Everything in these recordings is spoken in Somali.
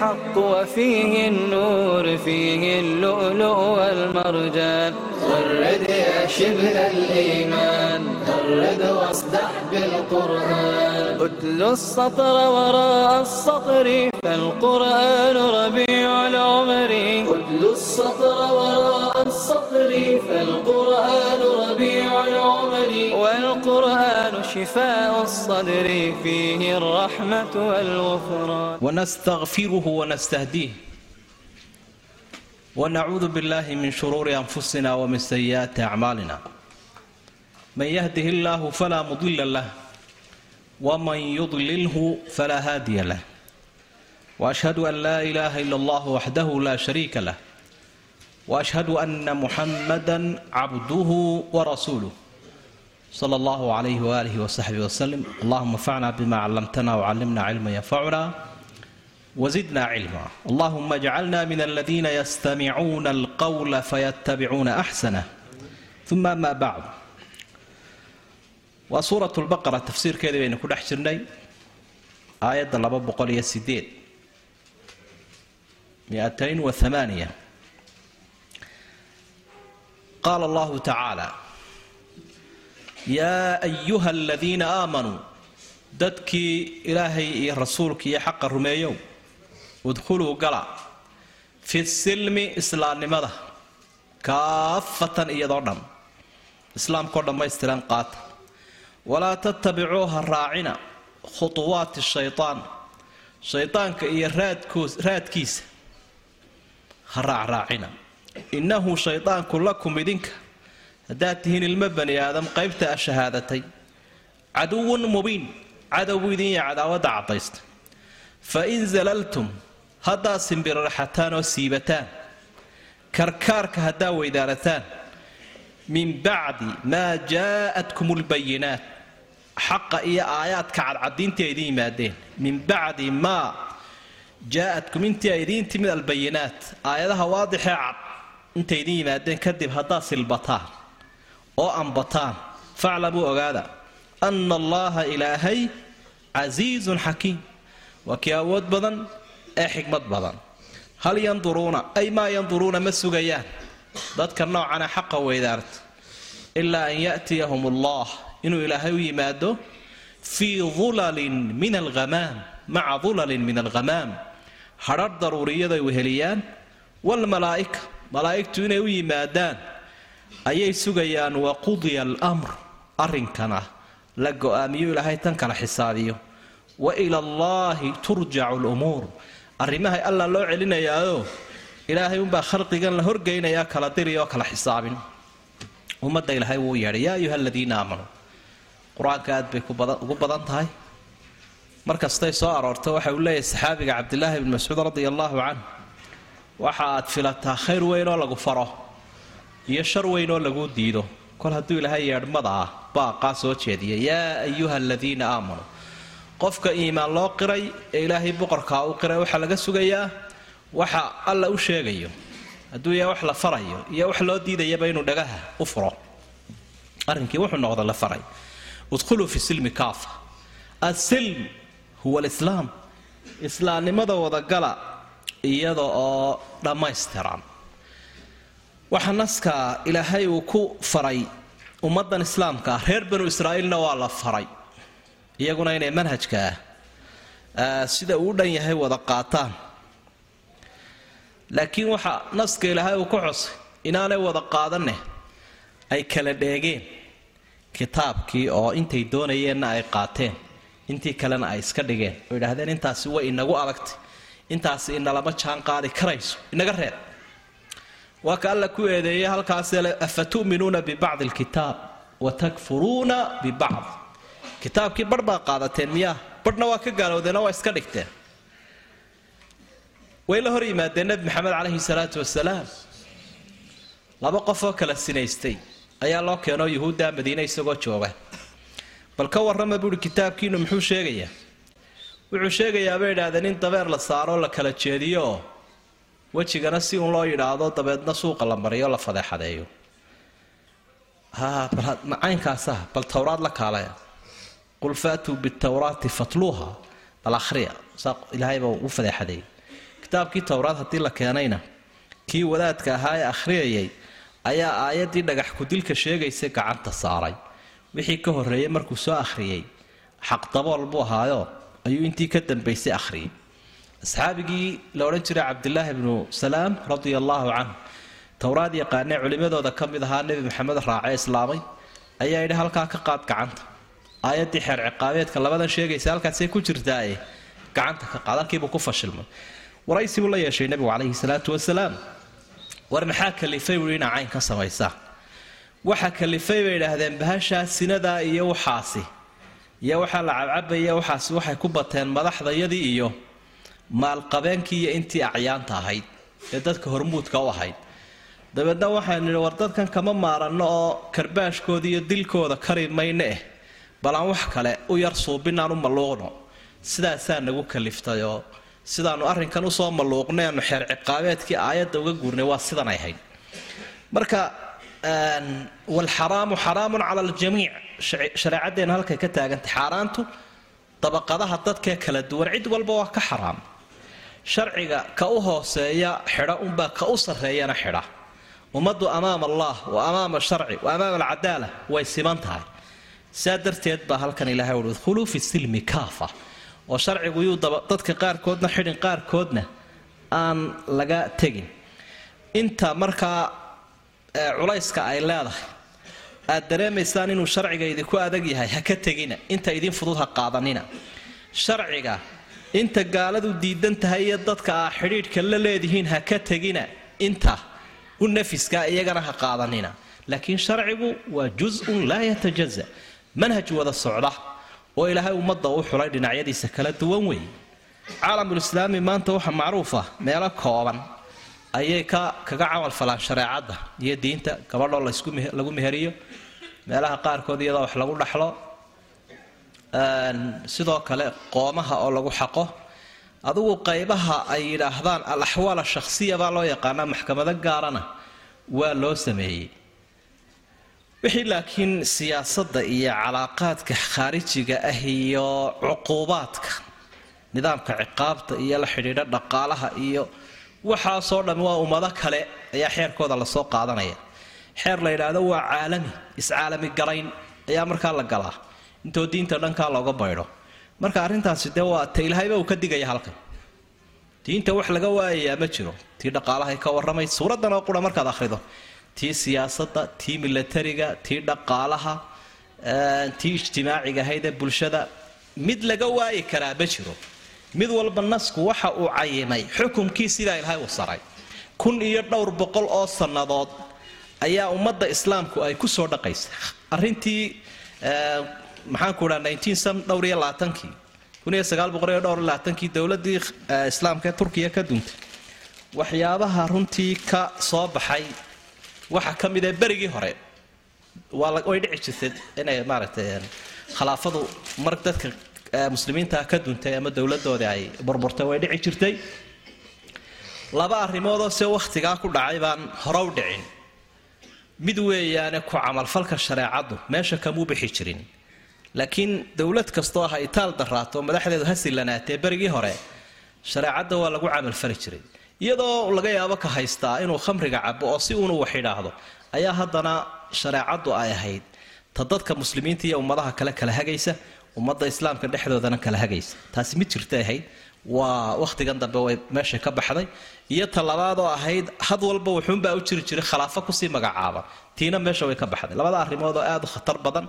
الحق وفيه النور فيه اللؤلؤ والمرجان غرد يا شبه الإيمان غرد واصدح بالقرآن أتل السطر وراء السطر فالقرآن ربيع العمر اتل السطر وراء السطر فالقرآن ربيع العمر والقرآن شفاء الصدر فيه الرحمة والغفران ونستغفره ونستهديه ونعوذ بالله من شرور انفسنا ومن سيئات اعمالنا من يهده الله فلا مضل له ومن يضلله فلا هادي له واشهد ان لا اله الا الله وحده لا شريك له واشهد ان محمدا عبده ورسوله صلى الله عليه واله وصحبه وسلم اللهم انفعنا بما علمتنا وعلمنا علما ينفعنا وزدنا علما اللهم اجعلنا من الذين يستمعون القول فيتبعون احسنه ثم ما بعد وسوره البقره تفسير كذا بين كل حجرني ايه مئتين وثمانية. قال الله تعالى yaa ayuha aladiina aamanuu dadkii ilaahay iyo rasuulka iyo xaqa rumeeyow udkhuluu gala fi silmi islaamnimada kaafatan iyadoo dhan islaamkao dhammaystiran qaata walaa tattabicuuha raacina khutuwaati shaytaan shaydaanka iyo raadkiisa ha raacraacina innahu shaydaanku lakum idinka. Haddaad tihiin ilmo bani aadam qaybta a shahaadatay caduwun mubiin cadowbu idinya cadaawadda caddaysta fa in zalaltum haddaad simbirarxataan oo siibataan karkaarka haddaa weydaarataan min bacdi maa jaa'atkum lbayinaat xaqa iyo aayaadka cadcadiintii ay idiin yimaadeen min bacdi maa jaa'atkum intii ay idiin timid albayinaat aayadaha waadixee cad intay idiin yimaadeen kadib haddaad silbataan oo ambataan faclamuu ogaada ana allaha ilaahay casiizun xakiim waa kii awood badan ee xikmad badan hal yanduruuna ay maa yanduruuna ma sugayaan dadka noocana xaqa weydaarta ilaa an ya'tiyahum allah inuu ilaahay u yimaado fii dulalin min alghamaam maca dulalin min alghamaam hadhar daruuriyaday weheliyaan waalmalaa'ika malaa'igtu inay u yimaadaan ayay sugayaan waqudiya almr arrinkana la go'aamiyo ilaahay tan kala xisaabiyo wa ila allaahi turjacu lumuur arrimahay alla loo celinayaayo ilaahay unbaa khalqigan la horgeynayaa kala diri oo kala xisaabin. Ummadda ilaahay wuu yeedhay yaa ayuha aladiina aamanuu qur'aanka aad bay ugu badan tahay mar kastay soo aroorto waxa uu leeyahay saxaabiga cabdilaahi bni mascuud radia allaahu canh waxa aad filataa khayr weyn oo lagu faro iyo shar weyn oo laguu diido. Kol hadduu ilaahay yeedhmada ah baaqaa soo jeediya yaa ayuha aladiina aamanuu qofka iimaan loo qiray ee ilaahay boqorkaa u qiray waxaa laga sugayaa waxa alla u sheegayo. Hadduu yahay wax la farayo iyo wax loo diidayaba inuu dhagaha u furo. Arrinkii wuxuu noqda la faray. Udkhuluu fi silmi kaafa. Asilm huwa alislaam islaamnimada wadagala iyada oo dhammaystiran. Waxa naska ilaahay uu ku faray ummadan islaamka ah reer banu israa'iilna waa la faray iyaguna inay manhajka ah sida uu dhan yahay wada qaataan. Laakiin waxa naska ilaahay uu ka xusay inaanay wada qaadanne ay kala dheegeen kitaabkii oo intay doonayeenna ay qaateen intii kalena ay iska dhigeen. Oo idhaahdeen intaasi way inagu adagtay intaasi inalama jaan qaadi karayso. Inaga reeb waa ka alla ku eedeeyey halkaasle afa tu'minuuna bibacdi alkitaab wa takfuruuna bibacd kitaabkii barh baa qaadateen miyaa? Barhna waa ka gaalowdeenoo waa iska dhigteen. Way la hor yimaadeen nebi maxamed caleyhi salaatu wasalaam laba qofoo kala sinaystay ayaa loo keenoo yuhuudda madiine isagoo jooga bal ka warrama buuhi kitaabkiinu muxuu sheegayaa wuxuu sheegayaa bay idhaahdeen in dabeer la saaroo la kala jeediyo. Oo wejigana si uun loo yidhaahdo dabeedna suuqa la mariyo la fadeexadeeyo. Macaynkaasa bal towraad la kaalaya. Qul faatuu bitawraati fatluuha. Bal ahriya saa ilaahayba u fadeexadeeyay kitaabkii towraad haddii la keenayna kii wadaadka ahaa ee akhriyayay ayaa aayaddii dhagax kudilka sheegaysay gacanta saaray wixii ka horreeyey markuu soo akhriyey xaqdabool buu ahaayo ayuu intii ka dambaysay akhriyay. Asxaabigii la odhan jiray cabdilaahi bnu salaam radia allaahu canhu towraad yaqaanee culimmadooda ka mid ahaa nebi maxamed raacee islaamay ayaa yidhi halkaa ka qaad gacanta. Aayaddii xeer ciqaabeedka labadan sheegaysa halkaasay ku jirtaae gacanta ka qaad. Halkiibuu ku fashilmay. Waraysi buu la yeeshay nebigu calayhi salaatu wasalaam. War maxaa kalifay buui inaa cayn samaysaa waxa kalifay bay idhaahdeen bahashaa sinadaa iyo waxaasi. Iyo waxaa la cabcabaya waxaasi waxay ku bateen madaxdayadii iyo maalqabeenkii iyo intii acyaanta ahayd ee dadka hormuudka u ahayd. Dabeedna waxaan nidhi war dadkan kama maaranno oo karbaashkooda iyo dilkooda kari eh. Bal aan wax kale u yar suubinaan u malluuqno sidaasaa nagu kaliftay oo sidaannu arrinkan u soo malluuqnay aanu xeer ciqaabeedkii aayadda uga guurnay waa sidanay ahayd. Marka walxaraamu xaraamun cala aljamiic shareecaddeena halkay ka taagantay. Xaaraantu dabaqadaha dadkee kala duwan cid walba waa ka xaraam. Sharciga ka u hooseeya xidha unbaa ka u sarreeyana xidha. Ummaddu amaama allah wa amaama sharci wa amaama alcadaala way siman tahay. Saa darteed baa halkan ilahay uhi udkhuluu fi silmi kaafa. Oo sharcigu yuu dadka qaarkoodna xidhin qaarkoodna aan laga tegin. Inta markaa culayska ay leedahay aad dareemaysaan inuu sharciga idinku adag yahay ha ka tegina. Inta idin fudud ha qaadanina. Sharciga inta gaaladu diidan tahay iyo dadka aa xidhiidhka la leedihiin ha ka tegina. Inta u nafiska iyagana ha qaadanina. Laakiin sharcigu waa jus-un laa yatajaza manhaj wada socda oo ilaahay ummadda u xulay dhinacyadiisa kala duwan weeye caalamulislaami maanta waxa macruuf ah meelo kooban ayay ka kaga camal falaan shareecadda iyo diinta gabadhoo lagu meheriyo meelaha qaarkood iyadoo wax lagu dhaxlo. Sidoo kale qoomaha oo lagu xaqo adugu qaybaha ay yidhaahdaan al axwaal ashakhsiya baa loo yaqaanaa maxkamado gaarana waa loo sameeyey. Wixii laakiin siyaasadda iyo calaaqaadka khaarijiga ah iyo cuquubaadka nidaamka ciqaabta iyo la xidhiidha dhaqaalaha iyo waxaasoo dhammi waa ummado kale ayaa xeerkooda la soo qaadanaya. Xeer la yidhaahdo waa caalami iscaalami garayn ayaa markaa la galaa. Intoo diinta dhankaa looga baydho marka arrintaasi dee waa ta ilaahayba uu ka digaya halkan. Diinta wax laga waayayaa ma jiro. Tii dhaqaalahay ka warramay suuraddan oo qura markaad akhrido. Tii siyaasadda tii milatariga tii dhaqaalaha tii ijtimaaciga ahayd ee bulshada mid laga waayi karaa ma jiro mid walba nasku waxa uu cayimay xukumkii sidaa ilaahay u saray. Kun iyo dhowr boqol oo sannadood ayaa ummadda islaamku ay ku soo dhaqaysay. Arrintii maxaanku dhaa dowladdii islaamka ee turkiya ka duntay. Waxyaabaha runtii ka soo baxay waxa ka mid ee berigii hore way dhici jirtay inay maaragtay khilaafadu mar dadka muslimiinta ka duntay ama dowladoodii ay burburtay way dhici jirtay. Laba arrimoodoo se wakhtigaa ku dhacay baan hore dhicin. Mid weeyaane ku camalfalka shareecaddu meesha kamuu bixi jirin. Laakiin dowlad kastoo ah itaal daraato madaxdeedu ha sillanaatee berigii hore shareecadda waa lagu camalfali jiray. Iyadoo laga yaabo ka haystaa inuu khamriga cabo oo si uunu wax idhaahdo ayaa haddana shareecaddu ay ahayd ta dadka muslimiinta iyo ummadaha kale kala hagaysa ummadda islaamka dhexdoodana kala hagaysa. Taasi mid jirtay ahayd. Waa wakhtigan dambe way meesha ka baxday. Iyo ta labaadoo ahayd had walba wuxuunbaa u jiri jiray khilaafo ku sii magacaaba. Tiina meesha way ka baxday. Labada arrimood oo aad u khatar badan.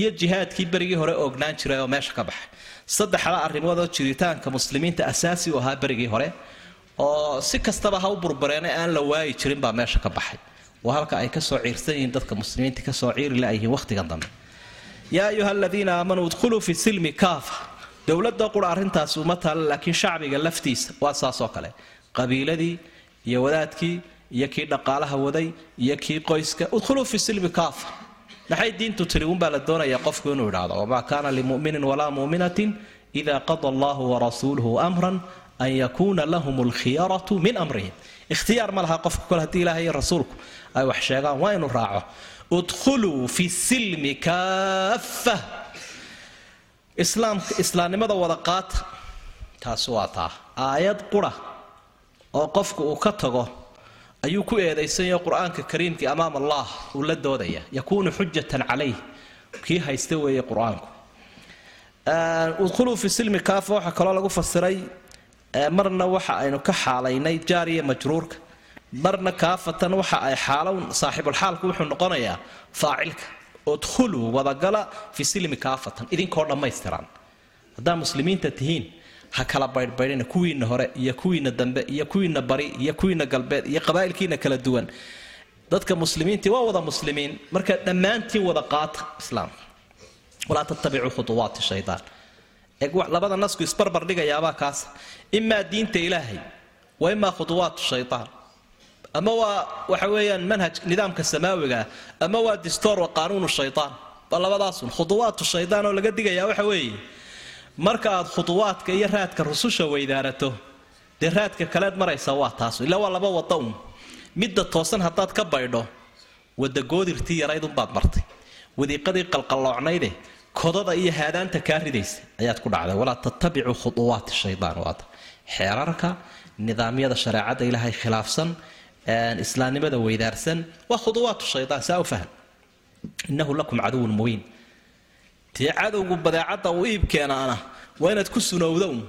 Iyo jihaadkii berigii hore oognaan jiray oo meesha ka baxay. Saddexda arrimood oo jiritaanka muslimiinta asaasi u ahaa berigii hore oo si kastaba ha u burbureena aan la waayi jirin baa meesha ka baxay. Waa halka ay ka soo ciirsan yihiin dadka muslimiinta ka soo ciiri layihiin wakhtigan dambe yaa ayuha aladiina aamanuu idkhuluu fi silmi kaafa. Dowladda qura arrintaasi uma taalla laakiin shacbiga laftiisa waa saasoo kale. Qabiiladii iyo wadaadkii iyo kii dhaqaalaha waday iyo kii qoyska udkhuluu fi silmi kaafa. Maxay diintu tiri? Unbaa la doonayaa qofku inuu idhaahdo wamaa kaana limuminin walaa muminatin ida qada allahu warasuuluhu amran an yakuuna lahum alkhiyaratu min amrihim. Ikhtiyaar ma laha qofku kole haddii ilaah iyo rasuulku ay wax sheegaan waa inuu raaco udkhuluu fi silmi islaamka islaamnimada wada qaata taasi waa taa. Aayad qura oo qofku uu ka tago ayuu ku eedaysanyaho qur'aanka kariimkii amaam allah uu la doodaya yakuunu xujatan calayh. Kii haysta weeye qur'aanku. Udkhuluu fi silmi kaafa waxaa kaloo lagu fasiray marna waxa aynu ka xaalaynay jaariya majruurka marna kaafatan waxa ay xaalown saaxibulxaalku wuxuu noqonayaa faacilka udkhuluu wadagala fi silmi kaafatan idinkoo dhammaystiran. Haddaa muslimiinta tihiin ha kala baydhbaydhina kuwiina hore iyo kuwiina dambe iyo kuwiina bari iyo kuwiina galbeed iyo qabaa'ilkiina kala duwan. Dadka muslimiintii waa wada muslimiin marka dhammaantiin wada qaata islaamka walaa tattabicuu khuuwaati shaydaan labada nasku isbarbar dhigayaabaa kaas. Imaa diinta ilaahay wa imaa khuuwaatu shaydaan ama waa waxa weeyaan manhaj nidaamka samaawiga ama waa distoor wa qaanuunu shaydaan waa labadaasun khuuwaatu shaydaan oo laga digayaa waxa weeye. Marka aad khuduwaadka iyo raadka rususha weydaarato dee raadka kaleed maraysa waa taas ilaa waa laba wada un midda toosan haddaad ka baydho wada goodirtii yaraydunbaad martay. Wadiiqadii qalqalloocnayde kodada iyo haadaanta kaa ridaysa ayaad ku dhacday. Walaa tattabicuu khuduwaati shaydaan waata xeerarka nidaamyada shareecadda ilaahay khilaafsan islaamnimada weydaarsan waa khuduwaatu shaydaan saa u fahm innahu lakum caduwun mubiin. Tii cadowgu badeecadda uu iib keenaana waa inaad ku sunowda un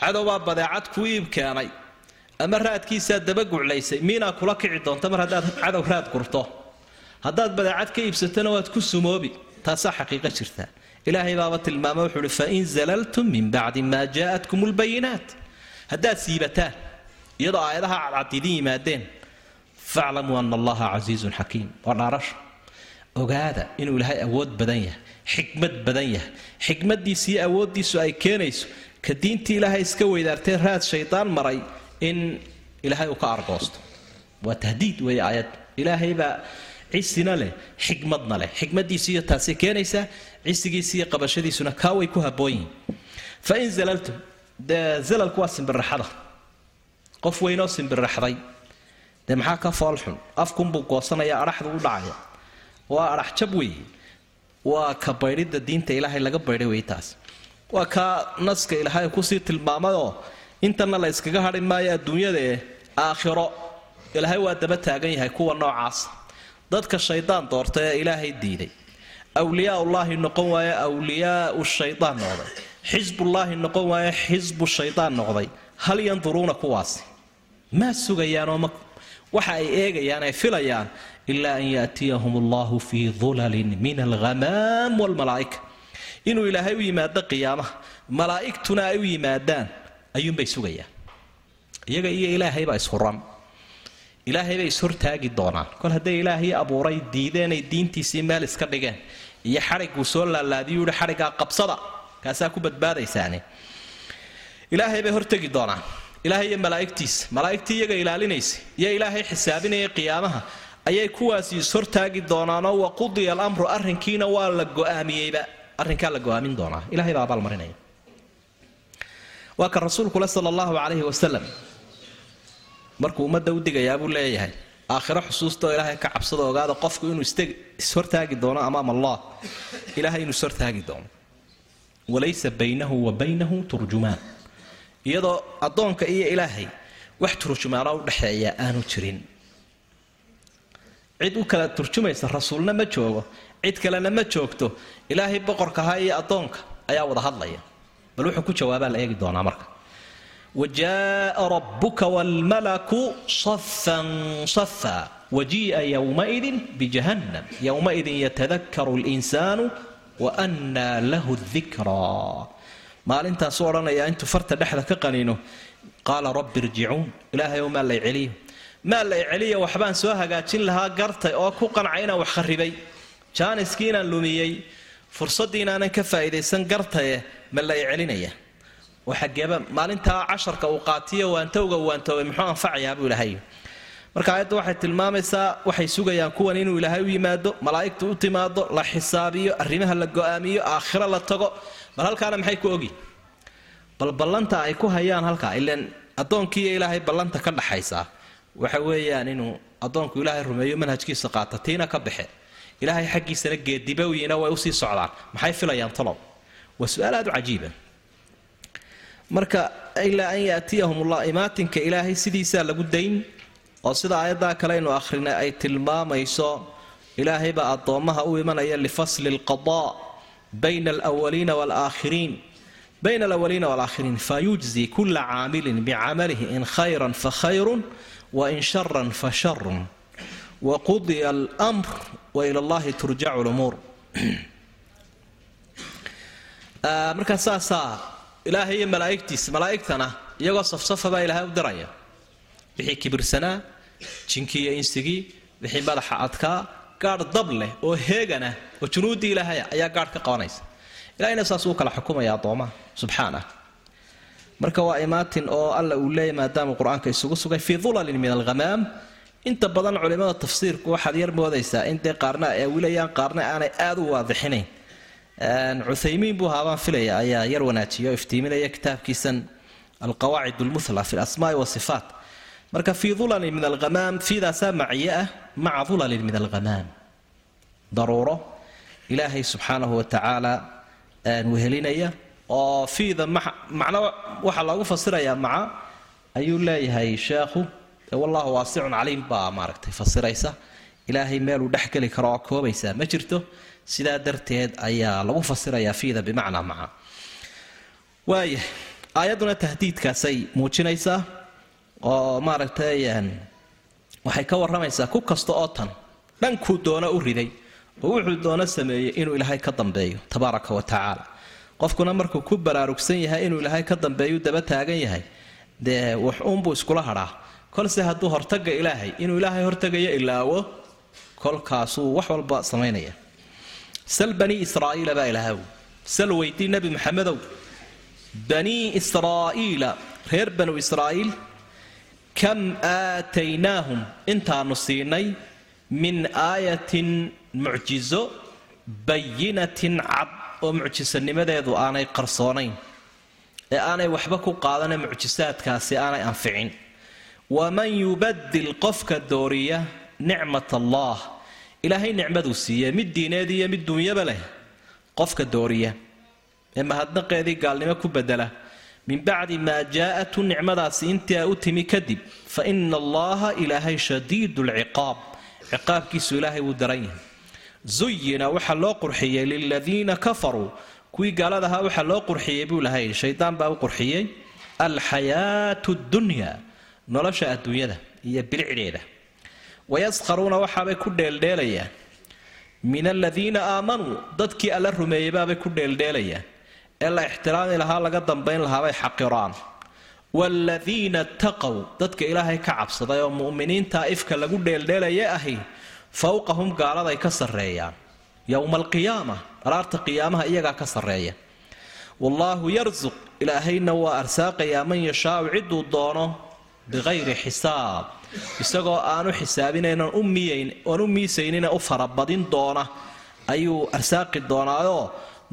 cadowbaa badeecad ku iib keenay. Ama raadkiisaa dabaguclaysay miinaa kula kici doonta mar haddaad cadow raad gurto. Haddaad badeecad ka iibsatona waad ku sumoobi. Taasaa xaqiiqo jirta. Ilaahay baaba tilmaama wuxuu uhi fain zalaltum min bacdi maa jaa'atkum lbayinaat haddaad siibataan iyadoo aayadaha cadcad idin yimaadeen faclamuu ana allaha casiizun xakiim. Waa dhaarasho ogaada inuu ilaahay awood badan yahay xikmad badan yahay. Xikmadiisa iyo awooddiisu ay keenayso ka diintii ilaahay iska weydaartee raad shaydaan maray in ilaahay uu ka argoosto. Waa tahdiid weeye aayad. Ilaahay cisina leh xikmadna leh. Xikmadiisu iyo taasay keenaysaa cisigiisa iyo qabashadiisuna kaa way ku habboon yihiin fa in zalaltum dee zalalku waa simbiraxada qof weynoo simbiraxday dee maxaa ka foolxun afkunbuu goosanaya adhaxdu u dhacaya. Waa adhax jab weeye waa ka baydhidda diinta ilaahay laga baydhay wey taas. Waa kaa naska ilaahay ku sii tilmaamayoo intana la yskaga maayo adduunyada ee aakhiro. Ilaahay waa daba taagan yahay kuwa noocaas. Dadka shaydaan doorta ee ilaahay diiday. Awliyaaulaahi noqon waaye awliyaau shaydaan noqday. Xisbullaahi noqon waaye xisbu shaydaan noqday. Hal yanduruuna kuwaasi maa sugayaanoo ma waxa ay eegayaan ay filayaan ilaa an yaatiyahum allahu fii dulalin min alghamaam walmalaa'ika inuu ilaahay u yimaado qiyaamaha malaa'igtuna ay u yimaadaan ayuunbay sugayaan. Iyaga iyo ilaahaybaa ishuran ilaahaybay ishortaagi doonaan. Kol hadday ilaahay abuuray diideenay diintiisii meel iska dhigeen iyo xadhiguu soo laalaadiyuu yihi xadhiggaa qabsada kaasaa ku badbaadaysaane ilaahay hortegi doonaan ilaahay iyo malaa'igtiisa malaa'igtii iyaga ilaalinaysa iyo ilaahay xisaabinaya qiyaamaha ayay kuwaasi ishortaagi doonaanoo waqudiya alamru arrinkiina waa la go'aamiyeyba. Arrinkaa la go'aamin doonaa. Ilahay baa abaalmarinaya waa ka rasuulkule sala allahu calayhi wasalam markuu ummadda u digayaa buu leeyahay aakhiro xusuustaoo ilaahay ka cabsada ogaada qofku inuu ishortaagi doono amaam allah. Ilaahay inuu ishortaagi doono. Walaysa baynahu wa baynahu turjumaan iyadoo addoonka iyo ilaahay wax turjumaanoo udhexeeya aanu jirin. Cid u kala turjumaysa rasuulna ma joogo cid kalena ma joogto ilaahay boqorkaha iyo addoonka ayaa wada hadlaya. Bal wuxuu ku jawaabaa la eegi doonaa marka. Wajaaa rabuka wlmalaku safan safa wajii'a yowmaidin bijahannam yowmaidin yatadakaru linsaanu waannaa lahu dikraa maalintaasuu odhanayaa intuu farta dhexda ka qaniino. Qaala rabbi irjicuun. Ilaahay maa lay celiyo. Maa lay celiya waxbaan soo hagaajin lahaa gartay oo ku qanca inaan wax kharibay jaaniskii lumiyey. Fursaddii ka faa'iidaysan gartaye ma la i celinaya oo maalintaa casharka uu qaatiyo waantowga waantoobay muxuu anfacayaa buu ilaahay. Marka aayadda waxay tilmaamaysaa waxay sugayaan kuwan inuu ilaahay u yimaado malaa'igtu u timaado la xisaabiyo arrimaha la go'aamiyo aakhiro la tago bal halkaana maxay ku ogi? Bal ballanta ay ku hayaan halkaa ilaan addoonkiiyo ilaahay ballanta ka dhaxaysaa waxa weeyaan inuu addoonku ilaahay rumeeyo manhajkiisa qaata tiina ka baxe ilaahay xaggiisana geedibowyiina way u sii socdaan. Maxay filayaan talow? Waa su'aal aad u cajiiba. Marka ilaa an yaatiyahum ullah imaatinka ilaahay sidiisaa lagu dayn oo sida aayaddaa kale aynu akhrinay ay tilmaamayso ilaahay baa addoommaha u imanaya lifasli alqadaa bayna alwaliina waalaakhiriin bayna alawaliina waalaakhiriin fayujzi kula caamilin bicamalihi in khayran fakhayrun wain sharan fasharun waqudiya almr waila allahi turjacu lumuur markaa saasaa ilaahay iyo malaa'igtiisa malaa'igtana iyagoo safsafa ilaahay u diraya wixii kibirsanaa jinkii iyo insigii wixii madaxa adkaa gaadh dab leh oo heegana oo junuuddii ilaahaya ayaa gaadh ka qabanaysa. Ilahayna saas uu kala xukumaya addoomaha. Subxaanah. Marka waa imaatin oo alla uu leeyahy maadaama qur'aanka isugu sugay fii dulalin min alghamaam inta badan culimmada tafsiirku waxaad yar moodaysaa in dee qaarna ay awilayaan qaarna aanay aad u waadixinayn cuthaymiin buu haabaan filaya ayaa yar wanaajiya oo iftiiminaya kitaabkiisan alqawaacid lmuthla fi lasmaai wasifaat marka fii dulalin min alghamaam fiidaasaa maciye ah maca dulalin min alghamaam daruuro ilaahay subxaanahu wa tacaala wehelinaya oo fiida macno waxaa loogu fasirayaa maca ayuu leeyahay sheekhu wallahu waasicun caliim baa maaragtay fasiraysa. Ilaahay meeluu dhexgeli karo oo koobaysaa ma jirto. Sidaa darteed ayaa lagu fasirayaa fiida bimacnaa maca. Waaya aayadduna tahdiidkaasay muujinaysaa oo maaragtay waxay ka warramaysaa ku kasta oo tan. Dhankuu doono u riday oo wuxuu doono sameeyey inuu ilaahay ka dambeeyo tabaaraka wa tacaala. Qofkuna markuu ku baraarugsan yahay inuu ilaahay ka dambeeyu daba taagan yahay dee wax uunbuu iskula hadhaa. Kolse hadduu hortaga ilaahay inuu ilaahay hortagayo ilaawo kolkaasuu wax walba samaynaya sal banii israa'iila baa sal weydii nebi maxamedow. Banii israa'iila reer banu israa'iil kam aataynaahum intaanu siinay min aayatin mucjizo bayinatin cad oo mucjisanimadeedu aanay qarsoonayn ee aanay waxba ku qaadane mucjisaadkaasi aanay anficin waman yubadil qofka dooriya nicmat allah ilaahay nicmaduu siiye mid diineed iyo mid duunyaba leh qofka dooriya ee mahadnaqeedii gaalnimo ku bedela min bacdi maa jaa'atu nicmadaasi intii a u timi kadib fa ina allaha ilaahay shadiidu lciqaab ciqaabkiisu ilaahay wuu daran yahay. Zuyina waxaa loo qurxiyey liladiina kafaruu kuwii gaaladahaa waxaa loo qurxiyey buu lahay shaydaan baa u qurxiyey alxayaatu dunya nolosha adduunyada iyo bilicdeeda. Wayaskharuuna waxaabay ku dheeldheelayaan. Min aladiina aamanuu dadkii alla rumeeyey baabay ku dheeldheelayaan ee la ixtiraami lahaa laga dambayn lahaabay xaqiraan. Waaladiina taqow dadka ilaahay ka cabsaday oo mu'miniinta ifka lagu dheeldheelaya ahi fowqahum gaaladay ka sarreeyaan. Yowma alqiyaama araarta qiyaamaha iyagaa ka sarreeya. Wallaahu yarsuq ilaahayna waa arsaaqayaa man yashaau ciduu doono biqayri xisaab. Isagoo aanu xisaabinayn oon u miisaynina u farabadin doona ayuu arsaaqi doonaayoo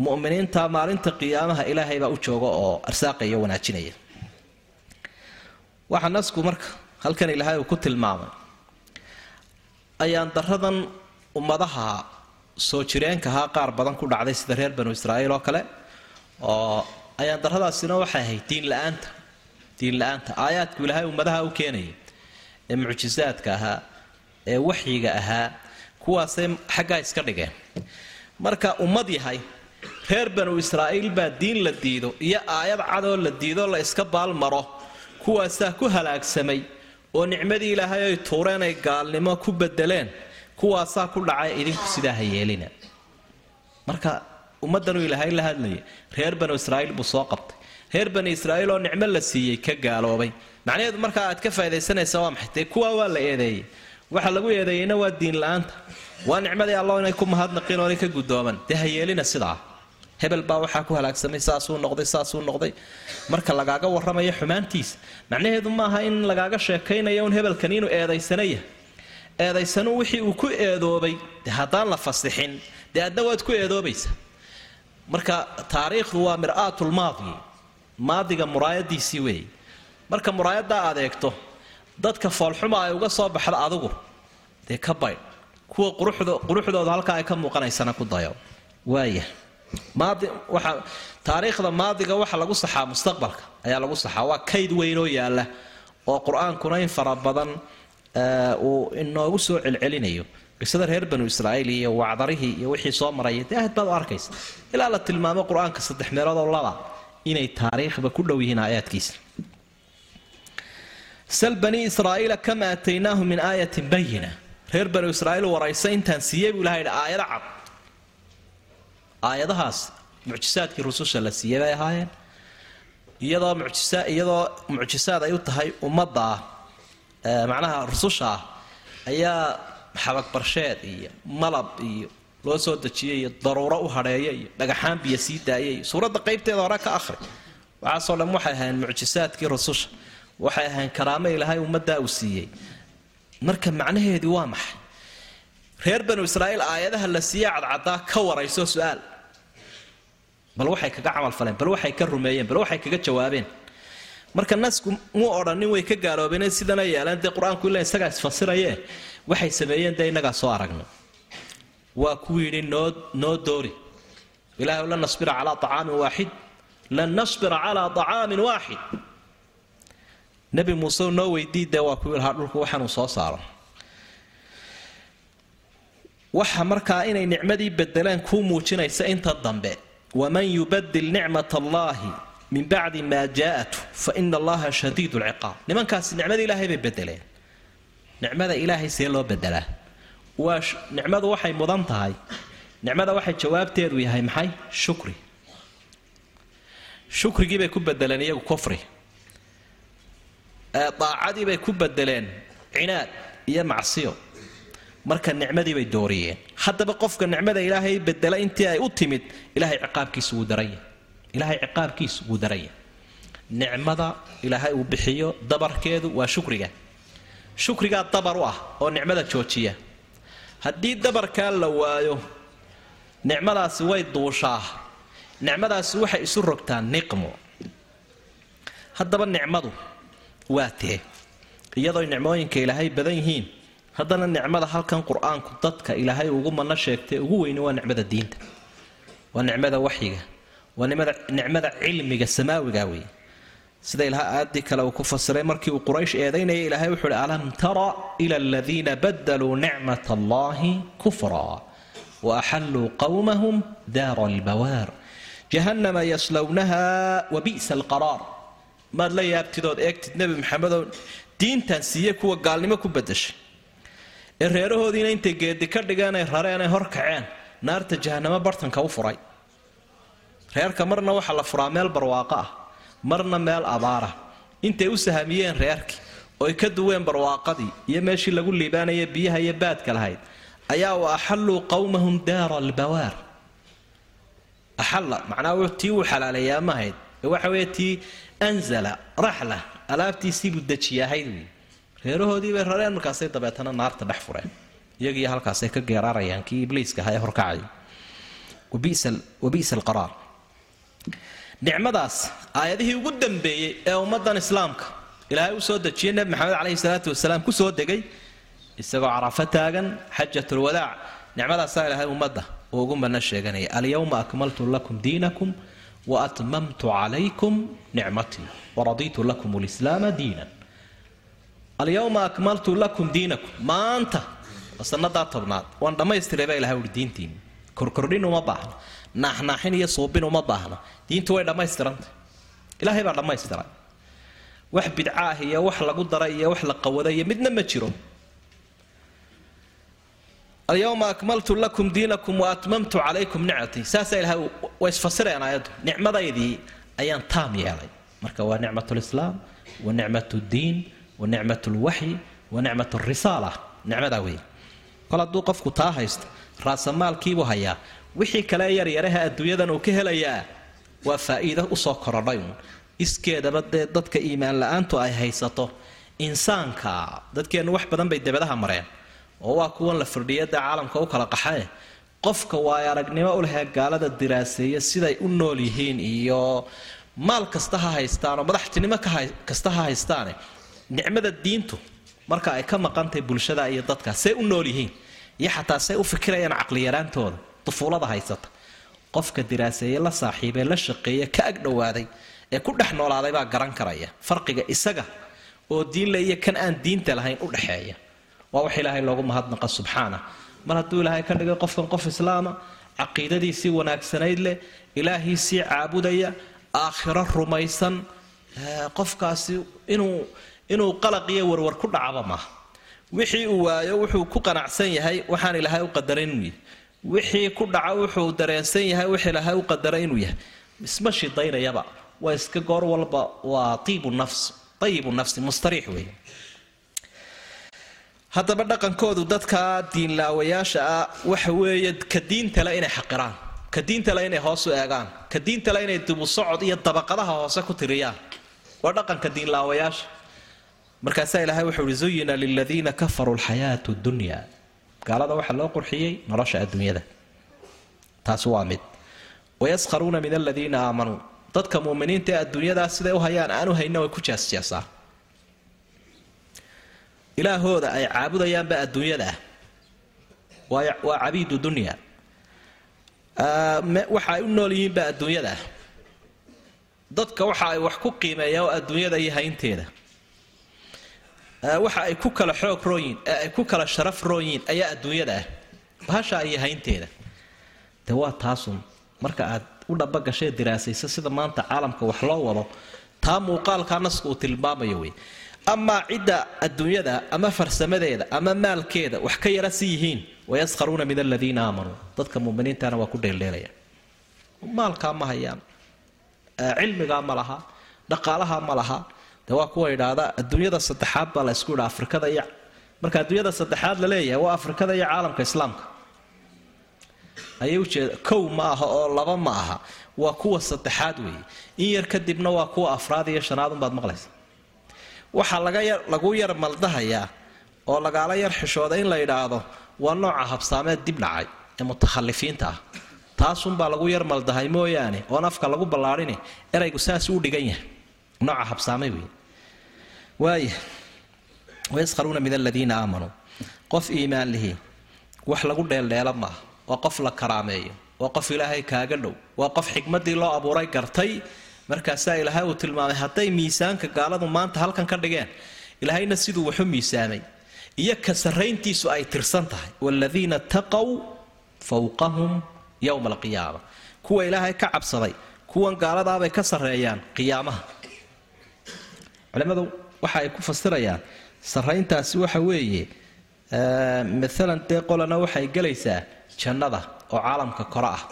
mu'miniinta maalinta qiyaamaha ilaahay baa u jooga oo arsaaqaya wanaajinaya. Waxaa nasku marka halkan ilaahay uu ku tilmaamay ayaan daradan ummadaha soo jireenkahaa qaar badan ku dhacday sida reer banu israa'iil oo kale oo ayaan daradaasina waxay ahayd diinla-aanta diinla-aanta aayaadku ilaahay ummadaha u keenayay ee mucjisaadka ahaa ee waxyiga ahaa kuwaasay xaggaa iska dhigeen. Marka ummad yahay reer banu israa'iil baa diin la diido iyo aayad cadoo la diido la iska baalmaro kuwaasaa ku halaagsamay oo nicmadii ilaahay ay tuureen ay gaalnimo ku bedeleen kuwaasaa ku dhacay idinku sidaa ha yeelina. Marka ummaddanuu ilaahay la hadlayay reer banu israa'iil buu soo qabtay. Reer bani israa'iil oo nicmo la siiyey ka gaaloobay. Macnaheedu markaa aad ka faa'idaysanaysa waa maxay? Dee kuwaa waa la eedeeyey? Waxa lagu eedeeyeyna waa diin la'aanta. Waa nicmadii allo inay ku mahadnaqin oo inay ka guddooman dee ha yeelina sidaa hebel baa waxaa ku halaagsamay saasuu noqday saasuu noqday. Marka lagaaga warramayo xumaantiisa macnaheedu maaha in lagaaga sheekaynayo un hebelkan inuu eedaysanaya eedaysanu wixii uu ku eedoobay de haddaan la fasixin dee adna waad ku eedoobaysa marka taariikhdu waa mir'aatulmaadi maadiga muraayadiisii weeye marka muraayaddaa aad eegto dadka foolxuma ay uga soo baxda adigu dee ka baydh kuwa quruxdooda halkaa ay ka muuqanaysana ku dayo. Waaya taariikhda maadiga waxa lagu saxaa mustaqbalka ayaa lagu saxaa. Waa kayd weyn oo yaalla oo qur'aankuna in fara badan uu inoogu soo celcelinayo. Qisada reer banu israa'iil iyo wacdarihii iyo wixii soo maraya dee aad baad u arkaysa. Ilaa la tilmaamo qur'aanka saddex meelood oo laba inay taariikhda ku dhow yihiin aayaadkiisa. Sal bani israa'iila kama aataynaahum min aayatin bayina reer banu israa'iil waraysa intaan siiyey buu ilaha yidhi aayado cad aayadahaas mucjisaadkii rususha la siiyey bay ahaayeen. Iyadoo mucjisa iyadoo mucjisaad ay u tahay ummadda ah macnaha rususha ah ayaa xabagbarsheed iyo malab iyo loo soo dejiyay iyo daruuro u hadheeya iyo dhagaxaan biyo sii daaya iyo suuradda qaybteeda hore ka akhri. Waxaasoo dhan waxay ahayn mucjisaadkii rususha. Waxay ahayn karaamo ilaahay ummaddaa uu siiyey. Marka macnaheedii waa maxay reer banu israa'iil aayadaha la siiye cadcadaa ka warayso su'aal. Bal waxay kaga camalfaleen bal waxay ka rumeeyeen bal waxay kaga jawaabeen. Marka nasku muu odhanin way ka gaaloobeen sidana yeeleen dee qur'aanku ila isagaa isfasiraye waxay sameeyeen dee innagaa soo aragna waa kuu yidhi noo doori. Ilaahu lan nasbira calaa acaamin waaxid lan nasbira calaa acaamin waaxid. Nebi muuse noo weydii dee waa kuu lahaa dhulku waxaanuu soo saaro waxa markaa inay nicmadii bedeleen kuu muujinaysa inta dambe. Waman yubadil nicmat allaahi min bacdi maa jaaatu fa ina allaha shadiid lciqaab nimankaasi nicmada ilaahay bay bedeleen nicmada ilaahay see loo bedelaa waa nicmadu waxay mudan tahay. Nicmada waxay jawaabteedu yahay maxay? Shukri. Shukrigii bay ku bedeleen iyagu kufri. Daacadii bay ku bedeleen cinaad iyo macsiyo marka nicmadii bay dooriyeen. Haddaba qofka nicmada ilaahay bedela intii ay u timid ilahay ciqaabkiisu wuu daranya ilaahay ciqaabkiisu wuu daranya nicmada ilaahay uu bixiyo dabarkeedu waa shukriga. Shukrigaa dabar u ah oo nicmada joojiya. Haddii dabarkaa la waayo nicmadaasi way duushaa. Nicmadaasi waxay isu rogtaa niqmo. Haddaba nicmadu waa tee iyadoo nicmooyinka ilaahay badan yihiin haddana nicmada halkan qur'aanku dadka ilaahay ugu manno sheegtay ugu weyni waa nicmada diinta. Waa nicmada waxyiga. Waa nicmada cilmiga samaawiga wey sida ilaha aayaddii kale uu ku fasiray markii uu quraysh eedaynaya ilaahay wuxuu uhi alam tara ila aladiina badaluu nicmat allahi kufra wa axalluu qawmahum daara albawaar jahannama yaslownaha wa bi'sa alqaraar maad la yaabtidood eegtid nebi maxamedow diintan siiye kuwa gaalnimo ku badashay ee reerahoodiina intay geedi ka dhigeenay rareenay hor kaceen. Naarta jahanamo bartanka u furay. Reerka marna waxaa la furaa meel barwaaqo ah. Marna meel abaara intay u sahamiyeen reerkii ooy ka duween barwaaqadii iyo meeshii lagu liibaanaya biyaha iyo baadka lahayd ayaa u axalluu qowmahum daara albawaar axalla macnaa tii uu xalaaleeyaa ma ahayd. Ee waxa weeye tii anzala raxla alaabtiisiibuu dejiyahayd wey reerahoodii bay rareen markaasay dabeetana naarta dhex fureen. Iyagiiyo halkaasay ka geeraarayaan kii ibliiska ahaa ee horkacay. Wabi'sa alqaraar nicmadaas aayadihii ugu dambeeyey ee ummaddan islaamka ilaahay u soo dejiyey nebi maxamed caleyhi salaatu wasalaam ku soo degay isagoo carafo taagan xajatulwadaac nicmadaasaa ilaahay ummadda uu ugu manno sheeganaya alyawma akmaltu lakum diinakum wa atmamtu calaykum nicmatii waradiitu lakum lislaama diinan alyawma akmaltu lakum diinakum. Maanta waa sannadaa tobnaad waan dhammaystiray baa ilahay uhi diintiini korkordhin uma baahna. Naaxnaaxin iyo suubin uma baahna. Diintu way dhammaystirantay ilaahay baa dhammaystiray. Wax bidca ah iyo wax lagu daray iyo wax la qawada iyo midna ma jiro. Alyawma akmaltu lakum diinakum wa calaykum nicmatii. Saasaa ilahay way isfasireen aayaddu. Nicmadaydii ayaan taam yeelay. Marka waa nicmat wa nicmat ddiin wa nicmat lwaxyi wa nicmat risaala nicmadaa wey kol hadduu qofku taa haysto raasamaalkiibuu hayaa wixii kale yaryaraha adduunyadan uu ka helayaa waa faa'iido u soo korodhay uun iskeedaba dee dadka iimaan la'aantu ay haysato insaanka dadkeennu wax badan bay debadaha mareen oo waa kuwan la firdhiyada caalamka u kala qaxae qofka waay aragnimo u gaalada diraaseeya siday u nool yihiin iyo maal kasta ha haystaanoo madaxtinimo kasta ha haystaane nicmada diintu marka ay ka maqantahay bulshada iyo dadka say u nool yihiin iyo xataa say u fikirayaan caqliyaraantooda dufuulada haysata. Qofka diraaseeye la saaxiibee la shaqeeye ka ag dhowaaday ee ku dhex noolaaday baa garan karaya. Farqiga isaga oo diinle iyo kan aan diinta lahayn u dhexeeya. Waa wax ilaahay loogu mahadnaqa subxaana. Mar hadduu ilaahay ka dhigay qofkan qof islaama caqiidadiisii wanaagsanayd leh ilaahiisii caabudaya aakhiro rumaysan qofkaasi inuu inuu qalaq iyo warwar ku dhacaba maaha wixii uu waayo wuxuu ku qanacsan yahay waxaan ilaahay u qadaray inuu yahay wixii ku dhaca wuxuu dareensan yahay wix ilaahay u qadaray inuu yahay isma shidaynayaba waa iska goor walba waa iibu nafs ayibu nafsi mustariix weeye haddaba dhaqankoodu dadka diinlaawayaasha ah waxa weeye ka diintale inay xaqiraan ka diintale inay hoos u eegaan ka diintale inay dibu socod iyo dabaqadaha hoose ku tiriyaan. Waa dhaqanka diinlaawayaasha markaasaa ilaahay wuxuu uhi zuyina liladiina kafaruu lxayaatu dunya. Gaalada waxaa loo qurxiyey nolosha adduunyada. Taasi waa mid. Wayaskharuuna min aladiina aamanuu dadka muuminiinta ee adduunyadaa siday u hayaan aanu hayna way ku jeesjeesaan ilaahooda ay caabudayaanba adduunyada ah. Waa cabiidu dunya. Waxa ay u nool yihiinba adduunyada ah. Dadka waxa ay wax ku qiimeeyaan oo adduunyada iyo haynteeda waxa ay ku kala xoog rooyiin ee ay ku kala sharaf rooyiin ayaa adduunyada ah. Bahasha iyo haynteeda de waa taasun marka aad u dhabagashae diraasaysa sida maanta caalamka wax loo wado taa muuqaalkaa naska uu tilmaamayo wey amaa cidda adduunyada ama farsamadeeda ama maalkeeda wax ka yara si yihiin wayaskharuuna min aladiina aamanuu dadka muminiintana waa ku dheeldheelaya. Maalkaa ma hayaan. Cilmigaa ma laha dhaqaalaha ma laha de waa kuwa idhaahda adduunyada saddexaad baa la ysku idha afrikada iyo marka adduunyada saddexaad la leeyahay waa afrikada iyo caalamka islaamka. Ayay ujeeda kow ma aha oo laba ma aha waa kuwa saddexaad weeye. In yar kadibna waa kuwa afraad iyo shanaad unbaad maqlaysa. Waxaa lagu yar maldahayaa oo lagaala yar xishooda in la yidhaahdo waa nooca habsaameed dib dhacay ee mutakhalifiinta ah. Taasunbaa lagu yar maldahay mooyaane oon afka lagu ballaadhini eraygu saas u dhigan yahay nooca habsaame wey waaya wayaskharuuna min aladiina aamanuu qof iimaan lihi wax lagu dheeldheela maaha waa qof la karaameeyo. Waa qof ilaahay kaaga dhow. Waa qof xikmaddii loo abuuray gartay. Markaasaa ilaahay uu tilmaamay hadday miisaanka gaaladu maanta halkan ka dhigeen ilaahayna siduu waxu miisaamay. Iyo ka sarrayntiisu ay tirsan tahay waaladiina taqow fowqahum yowma alqiyaama kuwa ilaahay ka cabsaday kuwan gaaladaabay ka sarreeyaan qiyaamaha. Culimmadu waxa ay ku fasirayaan. Sarrayntaasi waxa weeye maalan dee qolana waxay gelaysaa jannada oo caalamka kore ah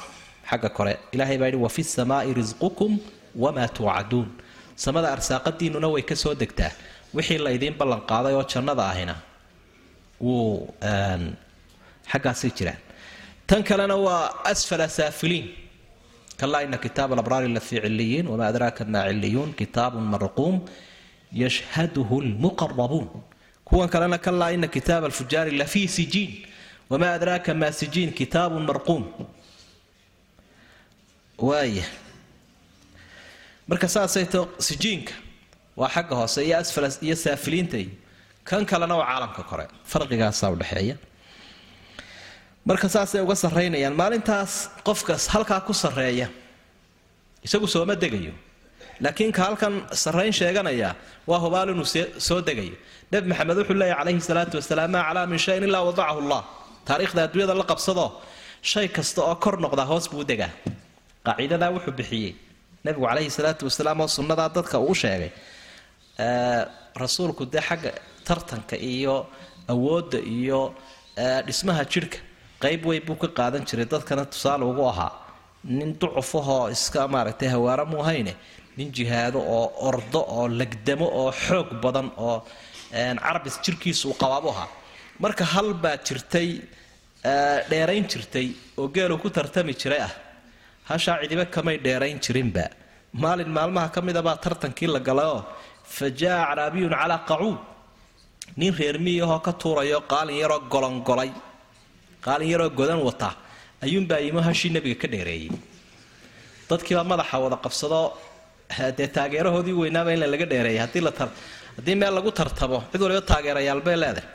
xagga kore. Ilahay baa yidhi wafi samaai risqukum wamaa tuucaduun. Samada arsaaqadiinnuna way ka soo degtaa. Wixii laydiin ballanqaaday oo jannada ahina wuu xaggaasay jiraan. Tan kalena waa asfala saafiliin. Kalaa ina kitaaba alabraari lafii ciliyiin wamaa adraaka maa ciliyuun kitaabun marquum yashhaduhu lmuqarabuun kuwan kalena kalaa ina kitaaba alfujaari lafii sijiin wamaa adraaka maa sijiin kitaabun marquum waaya marka saasay to sijiinka waa xagga hoose iyo asfala iyo saafiliinta kan kalena waa caalamka kore farqigaasaa udhexeeya marka saasay uga sarraynayaan maalintaas qofkas halkaa ku sarreeya isagu sooma degayo laakiin ka halkan sarrayn sheeganaya waa hubaal inuu soo degayo nebi maxamed wuxuu leeyahy calayhi salaatu wasalaam maa calaa min shayin ilaa wadacahu allah. Taariikhda adduunyada la qabsadoo shay kasta oo kor noqdaa hoos buu u degaa. Qaaciidadaa wuxuu bixiyey. Nebigu calayhi salaatu wasalaam oo sunnadaa dadka uu sheegay rasuulku dee xagga tartanka iyo awoodda iyo dhismaha jidhka qayb weyn buu ka qaadan jiray dadkana tusaale ugu ahaa. Nin ducufahoo iska maaragtay hawaara mu hayne nin jihaado oo ordo oo legdamo oo xoog badan oo carbis jirkiisu uu qabaabu ahaa. Marka hal baa jirtay dheerayn jirtay oo geelu ku tartami jiray ah. Hashaa cidiba kamay dheerayn jirinba. Maalin maalmaha ka midabaa tartankii la galayoo fa jaa acraabiyun calaa qacuud. Nin reer miyahoo ka tuurayo qaalin yaroo golongolay qaalin yaroo godan wata. Ayuunbaa yimo hashii nebiga ka dheereeyey. Dadkiibaa madaxa wada qabsado dee taageerahoodii weynaaba in laga dheereeyay haddii meel lagu tartamo cid waliba taageerayaal bay leedahay.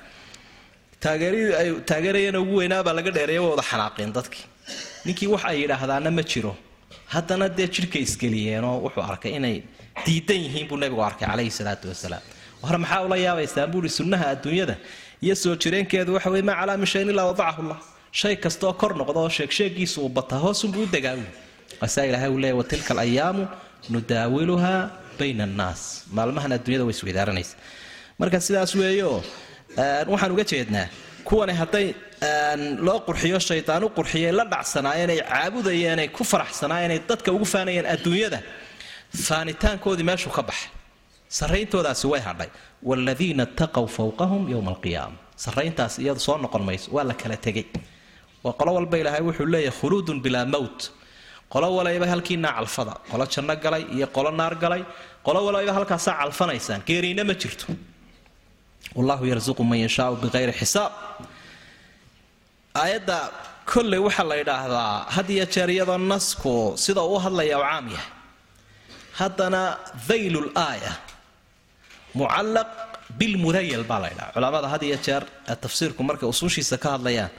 Taageeradii ay taageerayana ugu weynaabaa laga dheereeya way wada xanaaqeen dadkii. Ninkii wax ay yidhaahdaana ma jiro. Haddana dee jidhka isgeliyeenoo wuxuu arkay inay diidan yihiin buu nebigu arkay calayhi salaatu wasalaam. Hore maxaa ula yaabaysaan buuhi sunnaha adduunyada iyo soo jireenkeedu waxa weye maa calaa min shayin ilaa wadacahu llah shay kastaoo kor noqda oo sheegsheegiisu uu bataa hoosunbuu u degaawi. Waasaa ilaahay uu leeya watilka alayaamu nudaawiluhaa bayna annaas. Maalmahan adduunyada way isweydaaranaysa marka sidaas weeyo waxaan uga jeednaa kuwani hadday loo qurxiyo shaydaan u qurxiyay la dhacsanaayeen ay caabudayeen ay ku faraxsanaayeen ay dadka ugu faanayeen adduunyada faanitaankoodii meeshuu ka baxay. Sarrayntoodaasi way hadhay. Waaladiina ittaqow fowqahum yowma alqiyaama sarrayntaas iyadu soo noqon mayso waa la kala tegay oo qolo walba ilaahay wuxuu leeyahay khuluudun bilaa mowt qolo walayba halkiinaa calfada. Qolo janno galay iyo qolo naar galay. Qolo walayba halkaasaa calfanaysaan. Geeriina ma jirto. Wallahu yarsuqu man yashaau biqayri xisaab. Aayadda kolley waxaa la yidhaahdaa had iyo jeer iyadoo nasku sida uu hadlaya u caam yahay. Haddana daylul aaya mucallaq bilmudayal baa la ydhaha culamada had iyo jeer tafsiirku markay usuushiisa ka hadlayaan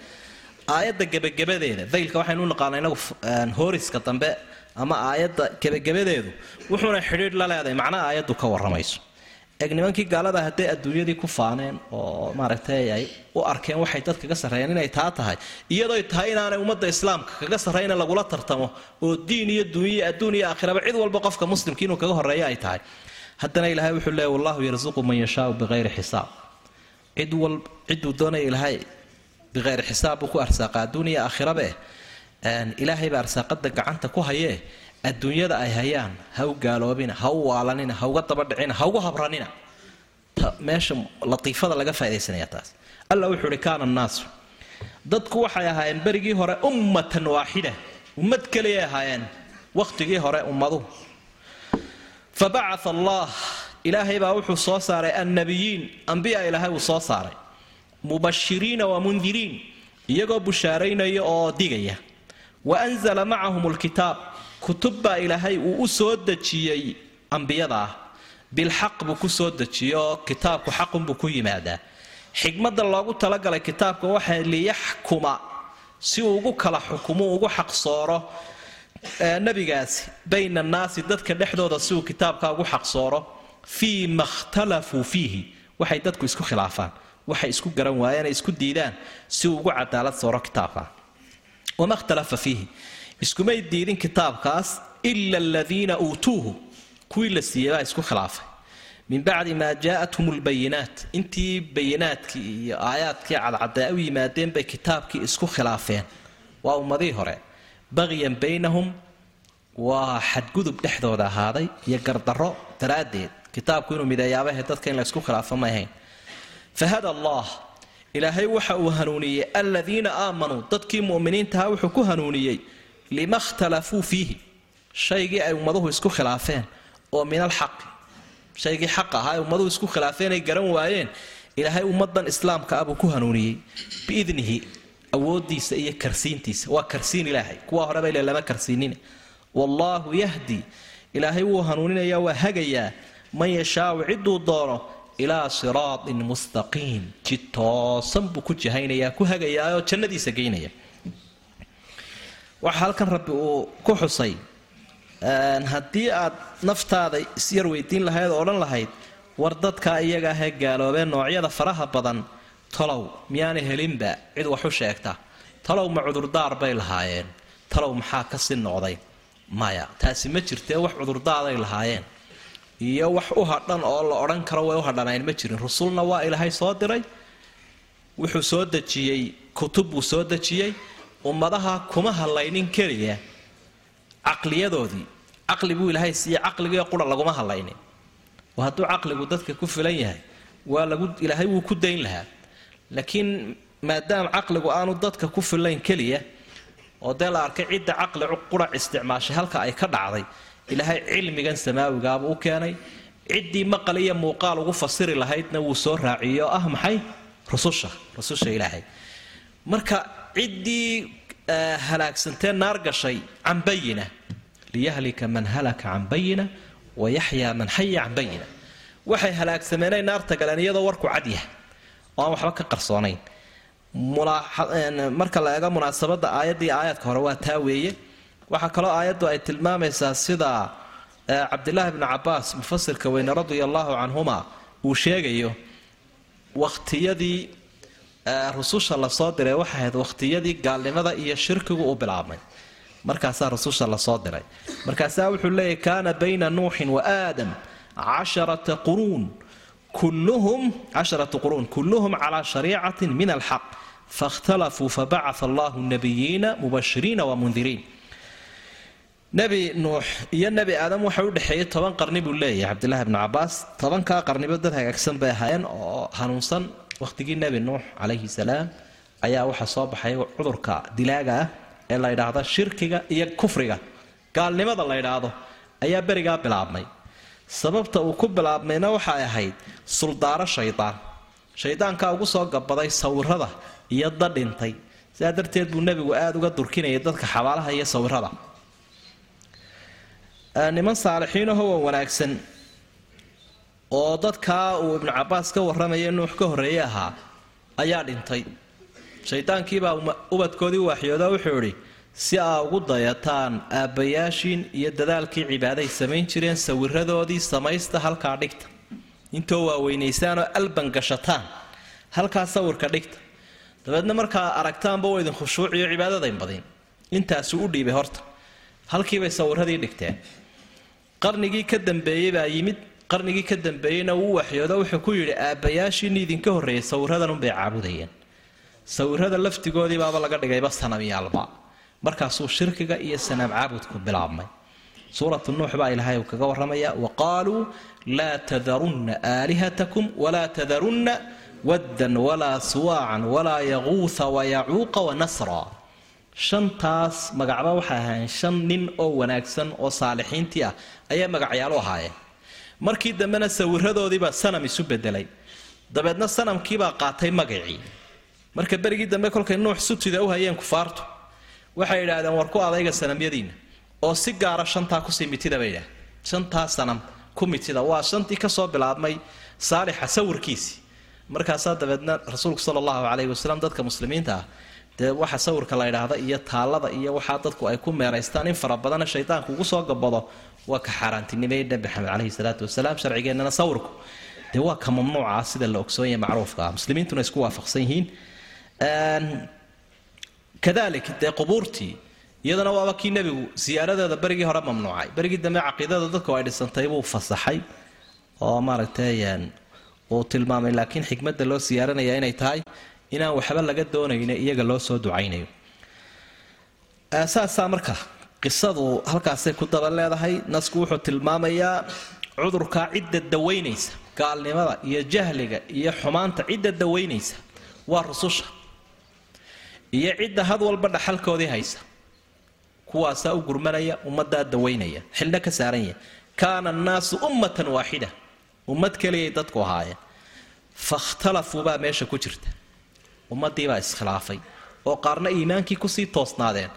aayadda gebagabadeeda daylka waxaynu naqaana inagu hooriska dambe ama aayadda gebagabadeedu wuxuuna xidhiidh la leedahay. Macnaha aayaddu ka warramayso. Eeg nimankii gaalada hadday adduunyadii ku faaneen oo maaragtay ay u arkeen waxay dad kaga sarreeyeen inay taa tahay iyadoy tahay inaanay ummadda islaamka kaga sarrayna lagula tartamo oo diin iyo dunya adduun iyo aakhiraba cid walba qofka muslimka inuu kaga horreeyo ay tahay. Haddana ilaahay wuxuu leeya wallahu yarsuqu man yashaau biqayri xisaab. Cid wal cidduu doonaya ilaahay biqayri xisaab buu ku arsaaqa adduun iyo aakhirabe ilaahay baa arsaaqada gacanta ku hayee adduunyada ay hayaan ha u gaaloobina ha u waalanina ha uga dabadhicina ha ugu habranina meesha latiifada laga faa'idaysanaya taas alla wuxuu uhi kaana annaasu dadku waxay ahaayeen berigii hore ummatan waaxida ummad keliyay ahaayeen wakhtigii hore ummaduhu fa allah ilaahay baa wuxuu soo saaray annabiyiin ambiya ilaahay uu soo saaray mubashiriina wa mundiriin iyagoo bushaaraynaya oo digaya wa anzala macahum lkitaab kutub baa ilaahay uu u soo dejiyey ambiyada ah bilxaq buu ku soo dejiyey oo kitaabku xaqunbuu ku yimaadaa xikmadda loogu talagalay kitaabka waxaa liyaxkuma si uu ugu kala xukumo ugu xaqsooro nebigaasi bayna annaasi dadka dhexdooda si uu kitaabka ugu xaqsooro fii ma khtalafuu fiihi waxay dadku isku khilaafaan waxay isku garan waayeen ay isku diidaan si uu ugu cadaalad sooro kitaabka wama ikhtalafa fiihi. Iskumay diidin kitaabkaas ila aladiina uutuuhu. Kuwii la siiyey baa isku khilaafay. Min bacdi maa jaa'athum lbayinaat intii bayinaadkii iyo aayaadkii cadcadee u yimaadeen bay kitaabkii isku khilaafeen. Waa ummadihii hore. Bagyan baynahum. Waa xadgudub dhexdooda ahaaday iyo gardarro daraaddeed. Kitaabku inuu mideeyaabahe dadka in la khilaafo ma ahayn fahada allah ilaahay waxa uu hanuuniyey aladiina aamanuu dadkii mu'miniintaha wuxuu ku hanuuniyey lima khtalafuu fiihi shaygii ay ummaduhu isku khilaafeen oo min alxaqi shaygii xaq ahaa ay ummaduhu isku khilaafeen ay garan waayeen ilaahay ummadan islaamka ah buu ku hanuuniyey biidnihi awoodiisa iyo karsiintiisa waa karsiin ilaahay kuwa horeba ile lama karsiinin wallaahu yahdi ilaahay wuu hanuuninayaa waa hagayaa man yashaau cidduu doono ilaa siraatin mustaqiim jid toosan buu ku jahaynayaa ku hagayaayoo jannadiisa geynaya waxaa halkan rabbi uu ku xusay haddii aad naftaada isyar weydiin lahayd oo odhan lahayd war dadkaa iyaga ahee gaaloobee noocyada faraha badan talow miyaana helinba cid wax u sheegta talow ma cudurdaar bay lahaayeen talow maxaa ka noqday maya taasi ma jirtee wax cudurdaaday lahaayeen iyo wax u hadhan oo la odhan karo way u hadhanayn ma jirin. Rusulna waa ilaahay soo diray. Wuxuu soo dejiyey kutub buu soo dejiyey. Ummadaha kuma hadlaynin keliya. Caqliyadoodii caqli buu ilaahay siiye caqligii qura laguma hadlaynin oo hadduu caqligu dadka ku filan yahay waa lagu ilaahay wuu ku dayn lahaa. Laakiin maadaama caqligu aanu dadka ku filayn keliya oo dee la arkay cidda caqli qurac isticmaashay halka ay ka dhacday ilaahay cilmigan samaawigaaba u keenay. Ciddii maqal iyo muuqaal ugu fasiri lahaydna wuu soo raaciyey oo ah maxay? Rususha. Rususha ilaahay. Marka ciddii halaagsantee naar gashay can bayina liyahlika man halaka can bayina wayaxyaa man xaya can bayina waxay halaagsameenay naarta galeen iyadoo warku cadyah oo aan waxba ka qarsoonayn. Marka la eego munaasabada aayaddii aayaadka hore waa taa weeye waxaa kaloo aayaddu ay tilmaamaysaa sida cabdilaahi bnu cabaas mufasirka weyne radia allaahu canhuma uu sheegayo wakhtiyadii rususha la soo diray. Waxay ahayd wakhtiyadii gaalnimada iyo shirkigu u bilaabmay. Markaasaa rususha la soo diray. Markaasaa wuxuu leeyahy kaana bayna nuuxin wa aadam casharata quruun. Kulluhum casharatu quruun kulluhum calaa shariicatin min alxaq. Faاkhtalafuu fabacaa allahu nabiyiina mubashiriina wamundiriin nebi nuux iyo nebi aadam waxa u dhexeeyey toban qarni buu leeyahay cabdillahi bnu cabaas tobankaa qarniba dad hagaagsan bay ahaayeen oo hanuunsan. Wakhtigii nebi nuux calayhi salaam ayaa waxaa soo baxay cudurka dilaaga ah ee la ydhaahdo shirkiga iyo kufriga. Gaalnimada la ydhaahdo ayaa berigaa bilaabmay. Sababta uu ku bilaabmayna waxay ahayd suldaaro shaydaan shaydaankaa ugu soo gabaday sawirada iyo dadhintay. Sidaa darteed buu nebigu aada uga durkinayay dadka xabaalaha iyo sawirada niman saalixiinahoo wan wanaagsan oo dadkaa uu ibnu cabaas ka warramaya nuux ka horreeye ahaa ayaa dhintay. Shaydaankiibaa ubadkoodii waaxyooda wuxuu idhi si aa ugu dayataan aabbayaashiin iyo dadaalkii cibaaday samayn jireen sawiradoodii samaysta halkaa dhigta. Intoo waaweynaysaanoo alban gashataan halkaa sawirka dhigta. Dabeedna markaa aragtaanba waa idin khushuuciyo cibaadadayn badin. Intaasuu u dhiibay horta. Halkiibay sawiradii dhigteen qarnigii ka dambeeyey baa yimid. Qarnigii ka dambeeyeyna uu waxyoodo wuxuu ku yidhi aabbayaashiini idinka horreeyay sawiradanunbay caabudayeen. Sawirada laftigoodii baaba laga dhigayba sanamyaalba markaasuu shirkiga iyo sanaam caabudku bilaabmay. Suuratu nuux baa ilaahay uu kaga warramaya wa qaaluu laa tadarunna aalihatakum walaa tadarunna waddan walaa suwaacan walaa yaquuha wayacuuqa wanasra shantaas magacba waxay ahaayeen shan nin oo wanaagsan oo saalixiintii ah ayaa magacyaalo ahaayeen markii dambena sawiradoodiibaa sanam isu bedelay dabeedna sanamkiibaa qaatay magacii. Marka berigii dambe kolkay nuux sutida u hayeen kufaartu waxay idhaahdeen war ku adayga sanamyadiinna oo si gaara shantaa ku sii mitida bay idhaah shantaa sanam ku mitida waa shantii ka soo bilaabmay saalixa sawirkiisii markaasaa dabeedna rasuulku sala allahu calayhi wasalam dadka muslimiinta ah dee waxa sawirka la ydhaahda iyo taallada iyo waxaa dadku ay ku meeraystaan in fara badana shaydaanku ugu soo gabado waa ka xaaraantinimeeyey nebi maxamed caleyhi salaatu wasalaam sharcigeennana sawirku. Dee waa ka mamnuuca sida la ogsoonyahe macruufka. Ah muslimiintuna isku waafaqsan yihiin. Kadalik dee qubuurtii iyadana waaba kii nebigu siyaaradeeda berigii hore mamnuucay. Berigii dambe caqiidada dadku ay dhisantay buu fasaxay oo maaragtay uu tilmaamay laakiin xikmadda loo siyaaranaya inay tahay inaan waxba laga doonayno iyaga loo soo ducaynayo. Saasaa marka qisadu halkaasay ku daba leedahay nasku wuxuu tilmaamayaa cudurkaa cidda dawaynaysa gaalnimada iyo jahliga iyo xumaanta cidda dawaynaysa waa rususha. Iyo cidda had walba dhaxalkoodii haysa kuwaasaa u gurmanaya ummaddaa dawaynaya xilna ka saaran yahay kaana annaasu ummatan waaxida ummad keliyay dadku ahaayeen. Fakhtalafuu baa meesha ku jirta ummadiibaa iskhilaafay oo qaarna iimaankii ku sii toosnaadeen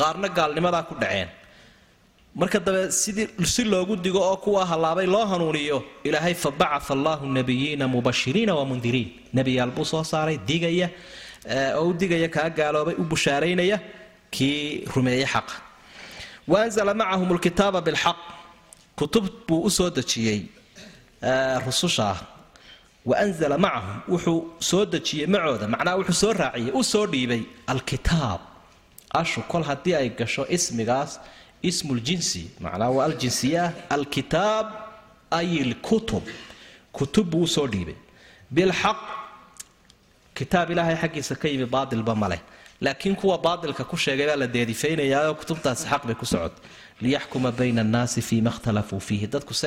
qaarna gaalnimadaa ku dhaceen. Marka dabe si loogu digo oo kuwa hallaabay loo hanuuniyo ilaahay fa bacaa allahu nabiyiina mubashiriina wamundiriin nebiyaal buu soo saaray digaya oo u digaya kaa gaaloobay u bushaaraynaya kii rumeeyey xaqa. Wa macahum lkitaaba bilxaq. Kutub buu u soo dejiyey rususha ah waanzala macahum wuxuu soo dejiyey macooda macnaha wuxuu soo raaciyey u soo dhiibay alkitaab. Ashu kol haddii ay gasho ismigaas ismuljinsi macnaha waa aljinsiyaah alkitaab ay lkutub kutub buu u soo dhiibay. Bilxaq kitaab ilaahay xaggiisa ka yimi baatilba maleh laakiin kuwa baadilka ku sheegay baa la deedifaynayaa kutubtaasi xaq bay ku socota liyaxkuma bayna annaasi fiima ikhtalafuu fiihi dadku si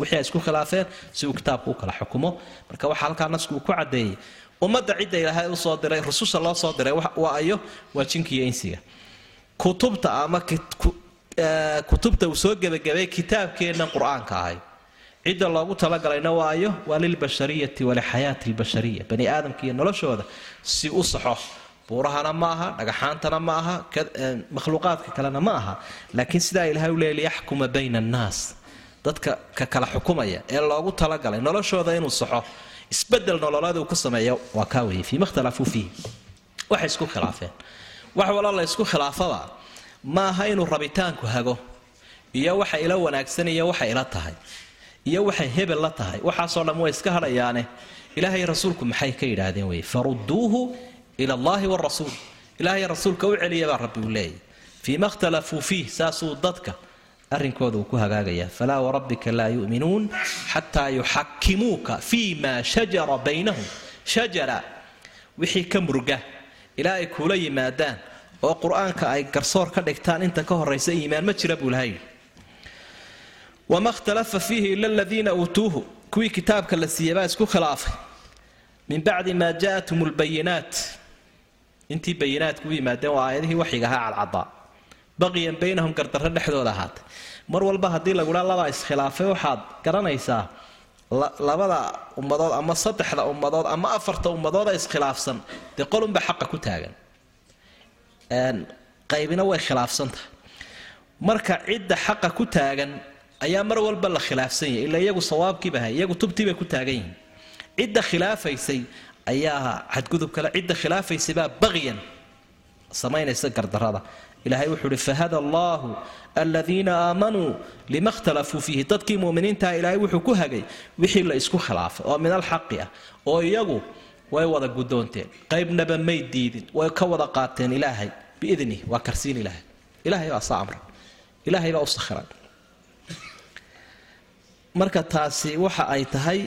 wixii ay isku khilaafeen si uu kitaabku u kala xukumo. Marka waxaa halkaa nasku uu ku caddeeyey ummadda cidda ilaahay u soo diray rususha loo soo diray waa ayo waa jinka iyo insiga. Kutubta ama kutubta uu soo gebagabay kitaabkeenna qur'aanka ahay. Cidda loogu talagalayna waayo waa lilbashariyati walixayaati lbashariya bani aadamka iyo noloshooda si u saxo buurahana ma aha dhagaxaantana ma aha makhluuqaadka kalena ma aha. Laakiin sidaa ilahay u leey liyaxkuma bayna annaas. Dadka ka kala xukumaya ee loogu talagalay noloshooda inuu saxo isbeddel nololeed uu ku sameeyo waa kaa weye fiima ikhtalafuu fiihi waxay isku khilaafeen. Wax walo la ysku khilaafaba. Ma aha inuu rabitaanku hago iyo waxa ila wanaagsan iyo waxa ila tahay iyo waxay hebel la tahay. Waxaasoo dhan way iska hadhayaane ilaahay rasuulku maxay ka yidhaahdeen weye farudduuhu ila allahi warasuul ilaahay rasuulka u celiya baa rabbi uu leeyahy fiima ikhtalafuu fiih saasuu dadka arrinkooda uu ku hagaagaya falaa warabbika laa yu'minuun xataa yuxakimuuka fii ma shajara baynahum shajara wixii ka murga ilaa ay kuula yimaadaan oo qur'aanka ay garsoor ka dhigtaan inta ka horaysa iimaan ma jira buu lahay wama ikhtalafa fiihi ila aladiina uutuuhu kuwii kitaabka la siiyey baa isku khilaafay min bacdi maa jaatum lbayinaat intii bayinaadku u yimaadeen waa aayadihii waxyiga ahaa cadcadaa baqiyan baynahum gardarro dhexdooda ahaatay mar walba haddii lagudhaa labaa iskhilaafay waxaad garanaysaa labada ummadood ama saddexda ummadood ama afarta ummadooda iskhilaafsan. Dee qolunba xaqa ku taagan. Qaybina way khilaafsantahay marka cidda xaqa ku taagan ayaa mar walba la khilaafsan yahay. Ila iyagu sawaabkiiba hay iyagu tubtiibay ku taagan yihiin. Cidda khilaafaysay ayaa xadgudub kale cidda khilaafaysay baa baqyan samaynaysa gardarada ilaahay wuxuu uhi fahada allaahu aladiina aamanuu lima ikhtalafuu fiihi. Dadkii muminiintaha ilaahay wuxuu ku hagay wixii la isku khilaafay oo min alxaqi ah oo iyagu way wada gudoonteen qaybnaba may diidin way ka wada qaateen ilaahay biidnih waa karsiin ilaahay. Ilahay baa saa amra ilaahay baa u sakhiray marka taasi waxa ay tahay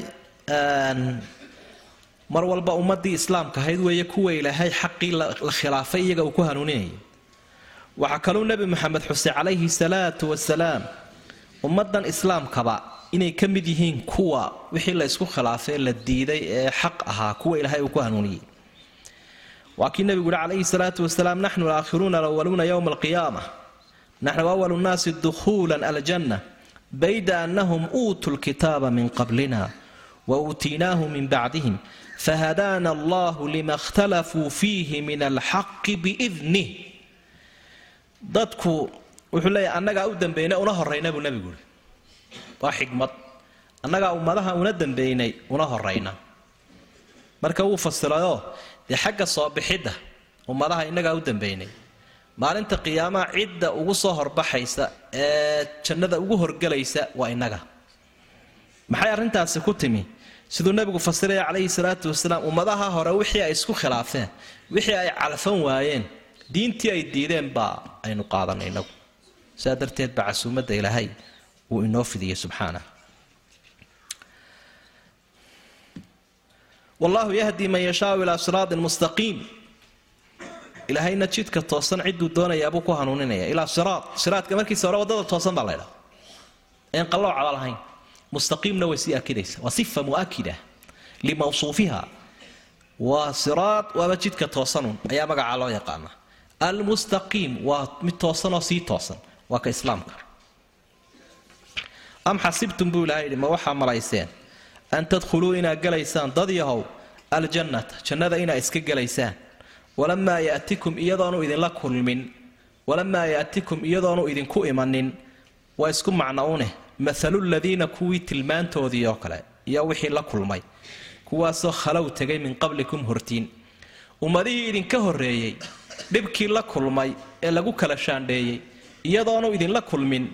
mar walba ummadii islaamka ahayd weeye kuwa ilaahay xaqii la khilaafay iyaga uu ku hanuuninayay waxaa kaluu nebi moxamed xuse calayhi salaatu wasalaam ummadan islaamkaba inay ka mid yihiin kuwa wixii la ysku khilaafay la diiday ee xaq ahaa kuwa ilaahay uu ku hanuuniyey. Waa kii nebigu uhi calayhi salaatu wasalaam naxnu alaakhiruuna alawaluuna yowma alqiyaama. Naxnu awalu nnaasi dukhuulan aljanna bayda annahum uutuu lkitaaba min qablina wa uutiinaahu min bacdihim fahadaana allahu lima ikhtalafuu fiihi min alxaqi biidnih dadku wuxuu leeyahy annagaa u dambeynay una horayna buu nebigu uhi waa xikmad annagaa ummadaha una dambeynay una horayna marka wuu fasirayoo dee xagga soo bixidda ummadaha innagaa u dambeynay maalinta qiyaamaha cidda ugu soo horbaxaysa ee jannada ugu horgelaysa waa innaga maxay arrintaasi ku timi siduu nebigu fasiraya calayhi salaatu wasalaam ummadaha hore wixii ay isku khilaafeen wixii ay calfan waayeen diintii ay diideen baa aynu qaadanay inagu sidaa darteed baa casuumadda ilaahay uu inoo fidiyey subxaanah wallahu yahdi man yashaau ilaa siraatin mustaqiim. Ilaahayna jidka toosan ciduu doonayaabuu ku hanuuninaya. Ilaa siraad siraadka markiisa hore waddada toosan baa laydhaa een qalloocaba lahayn mustaqiimna way sii akidaysa waa sifa muakida limawsuufiha waa siraad waaba jidka toosanun ayaa magacaa loo yaqaana almustaqiim waa mid toosanoo sii toosan waa ka islaamka am xasibtum buu ilahay yidhi ma waxaa malayseen an tadkhuluu inaad galaysaan dad yahow aljannata jannada inaad iska gelaysaan walamaa yatikum iyadoonu idinla kulmin walamaa yaatikum iyadoonu idinku imanin waa isku macnouneh maalu ladiina kuwii tilmaantoodii oo kale iyo wixii la kulmay kuwaasoo khalow tegay min qablikum hortiin. Ummadihii idinka horreeyey dhibkii la kulmay ee lagu kala shaandheeyey iyadoonu idinla kulmin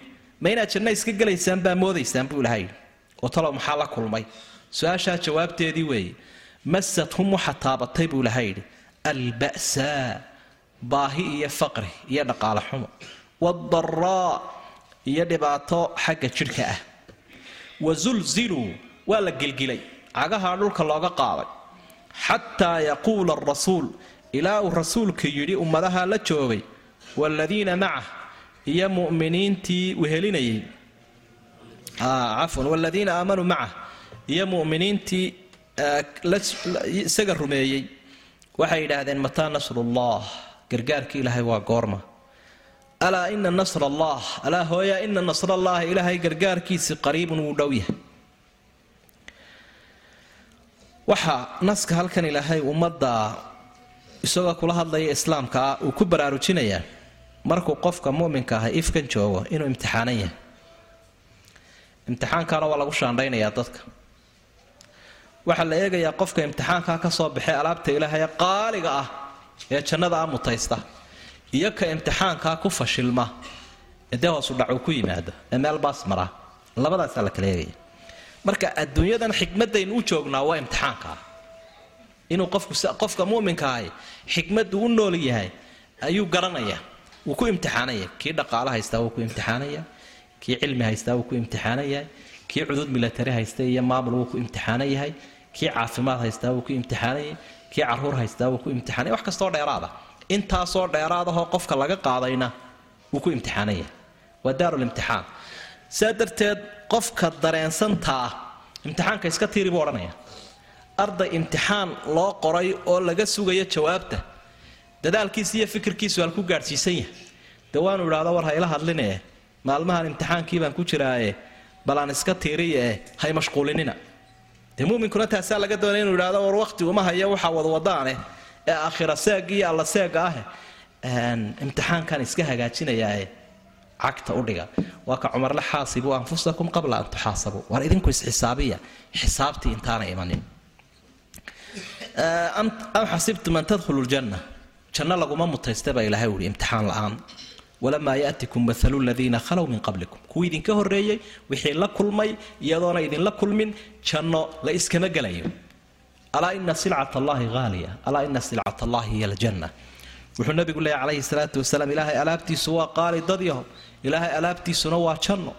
ma inaad janno iska gelaysaan baa moodaysaan buu ilahay yidhi. Maxaa la kulmay? Su'aashaa jawaabteedii weeye masadhum waxa taabatay buu ilahay yidhi alba'saa baahi iyo faqri iyo dhaqaale xumo. Waadaraa iyo dhibaato xagga jidhka ah. Wasulziluu waa la gelgilay cagahaa dhulka looga qaaday xataa yaquula arasuul ilaa uu rasuulka yidhi ummadaha la joogay waaladiina macah iyo mu'miniintii wehelinayay cafwan. Waaladiina aamanuu macah iyo mu'miniintii isaga rumeeyey waxay yidhaahdeen mataa nasrullah gargaarka ilaahay waa goorma alaa ina nasr allah alaa hooya ina nasrallaahi ilaahay gargaarkiisi qariibun wuu dhow yahay. Waxaa naska halkan ilaahay ummadda isagoo kula hadlaya islaamka ah uu ku baraarujinayaa markuu qofka muminka ahay ifkan joogo inuu imtixaanan yahay. Imtixaankaana waa lagu shaandhaynayaa dadka. Waxaa la eegayaa qofka imtixaankaa ka soo baxay alaabta ilaahay qaaliga ah ee jannada a mutaysta iyo ka imtixaankaa ku fashilma. Ee dee hoosu dhac uu ku yimaado ee meel baas labadaasaa la kala eegaya. Marka adduunyadan xikmadaynu u joognaa waa imtixaankaa inuu qofka muminka ahay xikmaddu u nool yahay ayuu garanaya. Wuu ku imtixaanaya. Kii dhaqaalo haystaa wuu ku imtixaanaya. Kii cilmi haystaa wuu ku imtixaanayahay kii cudud milatari haysta iyo maamul wuu ku imtixaanan kii caafimaad haystaa wuu ku imtixaanayay kii carruur haystaa wuu ku imtixaanaya. Wax kastoo dheeraada intaasoo dheeraadahoo qofka laga qaadayna wuu ku imtixaanan yahay waa daarulimtixaan sidaa darteed qofka dareensantaa imtixaanka iska tiiri buu odhanaya. Arday imtixaan loo qoray oo laga sugayo jawaabta dadaalkiisa iyo fikirkiisu halku gaadhsiisan yahay. Dee waanu idhahdo war hayla hadline maalmahan imtixaankii baan ku jiraaye bal aan iska tiiriye hay mashquulinina. Dee muminkuna taasaa laga doonaya inuu idhahdo war waqti uma hayo waxaa wadwadaane ee aakhira seeg iyo alla seega ah imtixaankan iska hagaajinayaae cagta udhiga waa ka cumarle xaasibuu anfusakum qabla an tuxaasabuu war idinku isxisaabiya xisaabtii intaana imanin. Am xasibtum an tadkhulu ljanna janno laguma mutaysta baa ilaahay uhi imtixaan la'aan. Walamaa yatikum maalu ladiina khalow min qablikum. Kuwii idinka horreeyey wixii la kulmay iyadoona idinla kulmin janno la iskama gelayo alaa ina silcat allahi haaliya alaa ina silcat allahi hiya aljanna? Wuxuu nabigu leeyahy calayhi salaatu wasalaam ilaahay alaabtiisu waa qaali dadyaho ilaahay alaabtiisuna waa janno.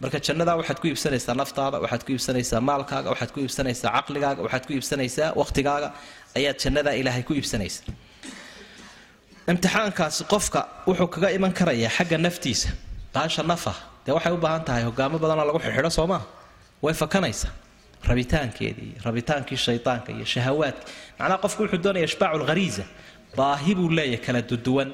Marka jannadaa waxaad ku iibsanaysaa naftaada waxaad ku iibsanaysaa maalkaaga waxaad ku iibsanaysaa caqligaaga waxaad ku iibsanaysaa waqhtigaaga ayaad jannadaa ilaahay ku iibsanaysaa. Imtixaankaasi qofka wuxuu kaga iman karayaa xagga naftiisa baasha nafa dee waxay u baahan tahay hogaamo badanoo lagu xidxidho soo maa way fakanaysaa rabitaankeedii rabitaankii shaydaanka iyo shahawaadka macnaha qofku wuxuu doonaya ishbaacu lghariisa baahi buu leeyahay kala duduwan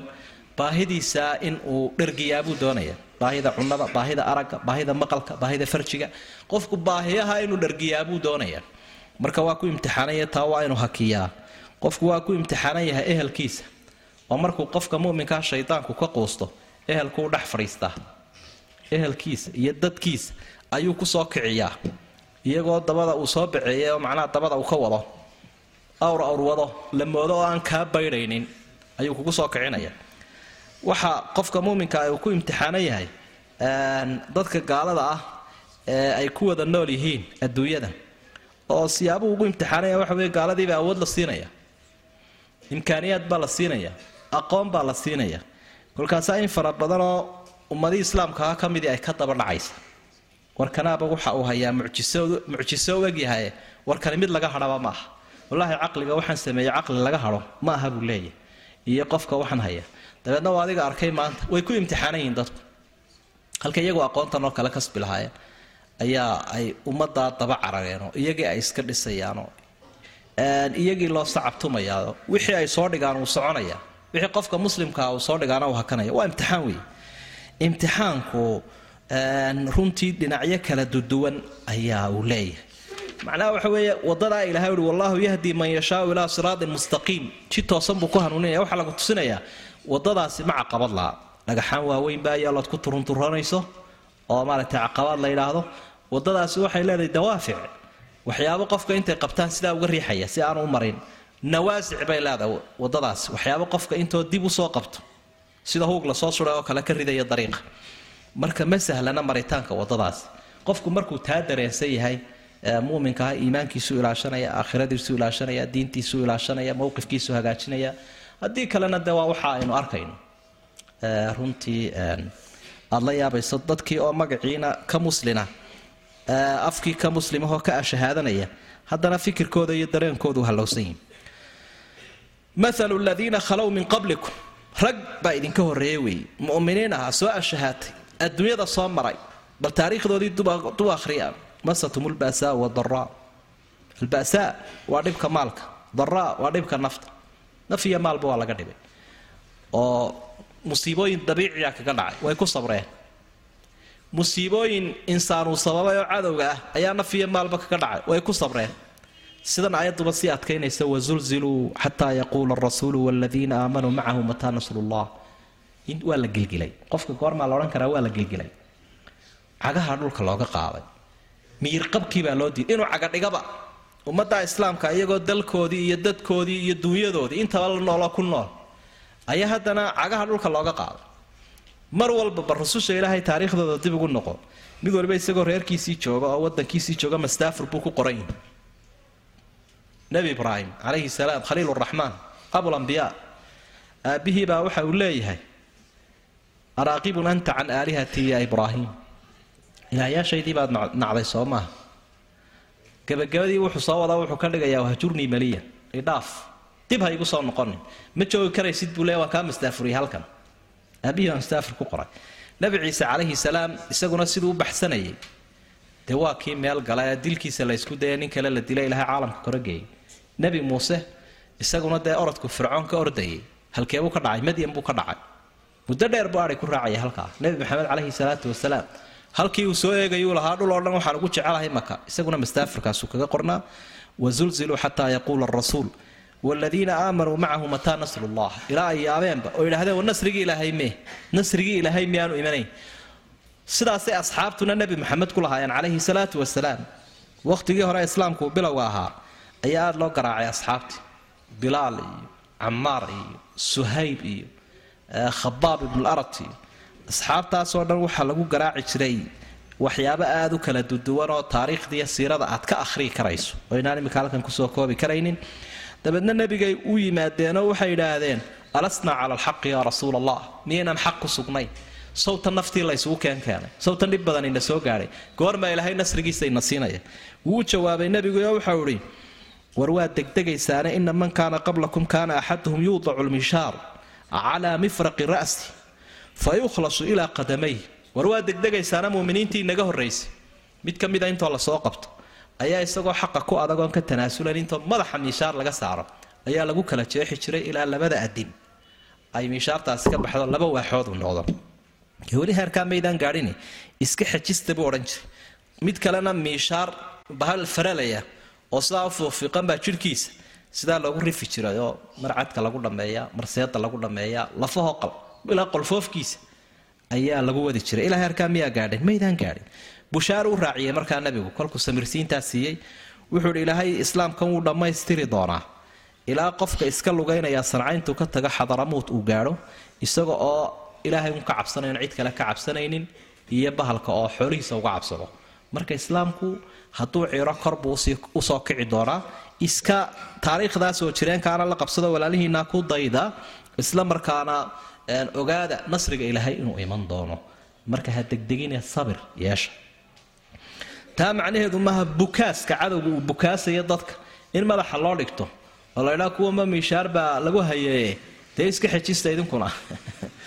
baahidiisa in uu dhergiyaabuu doonaya baahida cunada baahida aragga baahida maqalka baahida farjiga. Qofku baahiyaha inuu dhergiyaabuu doonaya marka waa ku imtixaanaya taa waa inuu hakiyaa. Qofku waa ku imtixaanan yahay ehelkiisa. Oo markuu qofka muminkaa shaydaanku ka quusto ehelkuu dhex fadhiistaa ehelkiisa iyo dadkiisa ayuu ku soo kiciyaa iyagoo dabada uu soo baceeyay oo macnaha dabada uu ka wado. Awr awr wado la moodo oo aan kaa baydhaynin ayuu kugu soo kicinaya. Waxa qofka muminka uu ku imtixaanan yahay dadka gaalada ah ee ay ku wada nool yihiin adduunyada oo siyaabuhu ugu imtixaanaya waxa wey gaaladiibaa awood la siinaya. Imkaaniyaad baa la siinaya aqoon baa la siinaya. Kolkaasaa in fara badanoo ummadii islaamkaha ka midii ay ka daba dhacaysa warkanaaba waxa uu hayaa mucjiso u egyahay warkani mid laga hadhaba ma wallaahi caqliga waxaan sameeyey caqli laga hadho ma aha buu leeyahy iyo qofka waxaan haya dabeedna waa adiga arkay maanta. Way ku imtixaanan yihiin dadku. Halka iyagoo aqoontan oo kale kasbi lahaayeen ayaa ay ummaddaa daba carareenoo iyagii ay iska dhisayaanoo iyagii loo sacabtumayaao wixii ay soo dhigaan uu soconaya. Wixii qofka muslimkaa uu soo dhigaana uu hakanaya. Waa imtixaan weeye. Imtixaanku runtii dhinacyo kala duduwan ayaa uu leeyahay. Macnaha waxa weeye wadadaa ilahay uhi wallahu yahdi man yashaau ilaa siraatin mustaqiim. Ji toosan buu ku hanuuninaya waxaa lagu tusinayaa wadadaasi ma caqabad laha dhagaxaan waaweyn baa ayaalood ku turunturanayso oo maaragtay caqabaad la yidhaahdo. Wadadaasi waxay leedahay dawaafic. Waxyaabo qofka intay qabtaan sidaa uga riixaya si aanu u marin. Nawaasic bay leedahay wadadaasi waxyaabo qofka intoo dib u soo qabto sida huug la soo suray oo kale ka ridaya dariiqa marka ma sahlana maritaanka wadadaasi qofku markuu taa dareensan yahay muminkaha iimaankiisu ilaashanaya aakhiradiisu ilaashanaya diintiisu ilaashanaya mowqifkiisu hagaajinaya haddii kalena de waa waxa aynu arkayno. Runtii aada la yaabayso dadkii oo magaciina ka muslina afkii ka muslimahoo ka ashahaadanaya haddana fikirkooda iyo dareenkoodu hallowsan yihiin maalu ladiina khalow min qablikum rag baa idinka horreeyey weeye. Mu'miniin ahaa soo ashahaatay adduunyada soo maray bal taariikhdoodii dub akhriya. Masatum lbasaa wadaraa albasaa waa dhibka maalka daraa waa dhibka nafta. Naf iyo maalba waa laga dhibay. Oo musiibooyin dabiiciya kaga dhacay way ku sabreen. Musiibooyin insaanuu sababay oo cadowga ah ayaa naf iyo maalba kaga dhacay way ku sabreen. Sidan ayaduba sii adkaynaysa wazulziluu xataa yaquula arasuulu waladiina aamanuu macahu mataa nasrullah waa la gelgilay qofka goormaa la odhan karaa waa la gelgilay cagaha dhulka looga qaaday. Miyirqabkii baa loo diiday inuu cagadhigaba ummadda islaamka iyagoo dalkoodii iyo dadkoodii iyo dunyadoodii intaba la nooloo ku nool. Ayaa haddana cagaha dhulka looga qaaday. Mar walbaba rususha ilaahay taariikhdooda dib ugu noqo. Mid waliba isagoo reerkiisii jooga oo wadankiisii jooga mastaafur buu ku qoran yahay nebi ibraahim calayhi salaam khaliil raxmaan abulambiyaa aabbihii baa waxa uu leeyahay araaqibun anta can aalihatii ya ibraahim ilaahyaashaydii baad nacday soo maaha gabagabadii wuxuu soo wadaa wuxuu ka dhigayaa wahjurnii maliyan idhaaf dib ha igu soo noqonin. Ma joogi karaysid buu leeya waan kaa mastaafuriyay halkan. Aabbihii baa mastaafur ku qoray. Nebi ciise calayhi salaam isaguna siduu u baxsanayay. Dee waa kii meel gala dilkiisa la ysku daya nin kale la dilay ilahay caalamka korageeyay nebi muuse isaguna dee orodku fircoon ka ordayay halkeebuu ka dhacay madyan buu ka dhacay muddo dheer buu adhay ku raacaya halkaa. Nebi maxamed calayhi salaatu wasalaam. Halkii uu soo eegayuu lahaa dhul oo dhan waxaan ugu jecelahay maka isaguna mastaafirkaasuu kaga qornaa. Wazulziluu xataa yaquula arasuul wladiina aamanuu macahu mataa nasrullah. Ilaa ay yaabeenba oo yidhahdeen war nasrigii ilaahay mee. Nasrigii ilaahay miyaanu imanayn. Sidaasay asxaabtuna nebi maxamed ku lahaayeen calayhi salaatu wasalaam wakhtigii hore islaamku bilowga ahaa ayaa aada loo garaacay asxaabtii. Bilaal iyo camaar iyo suhayb iyo khabaab ibnuarat iyo asxaabtaasoo dhan waxaa lagu garaaci jiray waxyaabo aada u kala duduwan oo taariikhdiiyo siirada aad ka akhrii karayso. Oo inaan imika halkan ku soo koobi karaynin. Dabeedna nebigay u yimaadeenoo waxay idhaahdeen alasnaa cala alxaqi yaa rasuul allah miyaynaan xaq ku sugnayn sawtan naftii laysugu keenkeenay sawtan dhib badan ina soo gaadhay goormaa ilaahay nasrigiisa ina siinaya. Wuu jawaabay nebiguyo waxau idhi war waad degdegaysaane ina man kaana qablakum kaana axaduhum yuudacu lmishaar calaa mifraqi ra'si fa yukhlasu ilaa qadamayh war waad degdegaysaana muminiintii inaga horraysay mid ka mida intoo la soo qabto ayaa isagoo xaqa ku adagoon ka tanaasulan intoo madaxa miishaar laga saaro ayaa lagu kala jeexi jiray ilaa labada adin ay miishaartaasi ka baxdo laba waaxood u noqdo. Weli heerkaa maydaan gaadhini iska xejista buu odhan jiray. Mid kalena miishaar bahal faralaya oo sidaa u fuufiiqan baa jidhkiisa sidaa loogu rifi jiray oo mar cadka lagu dhammeeyaa mar seeda lagu dhammeeyaa lafahoo qal ilaa qolfoofkiisa ayaa lagu wadi jiray. Ilaa heerkaa miyaa gaadhin? Maydaan gaadhin. Bushaar u raaciyey markaa nabigu kolkuu samirsiintaa siiyey. Wuxuu hi ilaahay islaamkan wuu dhammaystiri doonaa. Ilaa qofka iska lugaynaya sancayntuu ka taga xadaramuut uu gaadho isaga oo ilaahay un ka cabsanayn cid kale ka cabsanaynin iyo bahalka oo xoolihiisa uga cabsado. Marka islaamku hadduu ciro korbuu u soo kici doonaa iska taariikhdaas oo jireenkaana la qabsado walaalihiina ku dayda isla markaana ogaada nasriga ilaahay inuu iman doono. Marka ha degdegine sabir yeesha. Taa macnaheedu maaha bukaaska cadowga uu bukaasayo dadka. In madaxa loo dhigto oo la ydhaa kuwama miishaar baa lagu hayeeye dee iska xejista idinkuna.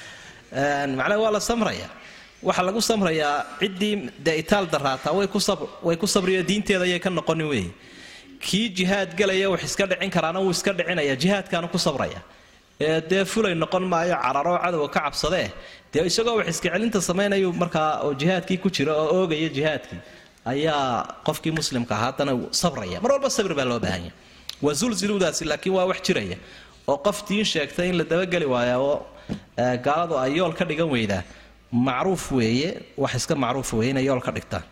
Macnaha waa la samraya waxaa lagu samrayaa ciddii dee itaal daraataa way ku sabriyo diinteeda ayay ka noqonin wey kii jihaad galaya wax iska dhicin karaana wuu iska dhicinaya jihaadkaanu ku sabraya. Ee dee fulay noqon maayo cararoo cadowga ka cabsadee dee isagoo wax iska celinta samaynayu markaa oo jihaadkii ku jira oo oogaya jihaadkii ayaa qofkii muslimka haddana sabraya. Mar walba sabir baa loo baahanya waa zulziludaasi laakiin waa wax jiraya oo qof diin sheegtay in la dabageli waaya oo gaaladu ay yool ka dhigan weydaa. Macruuf weeye wax iska macruuf weeye inay yool ka dhigtaan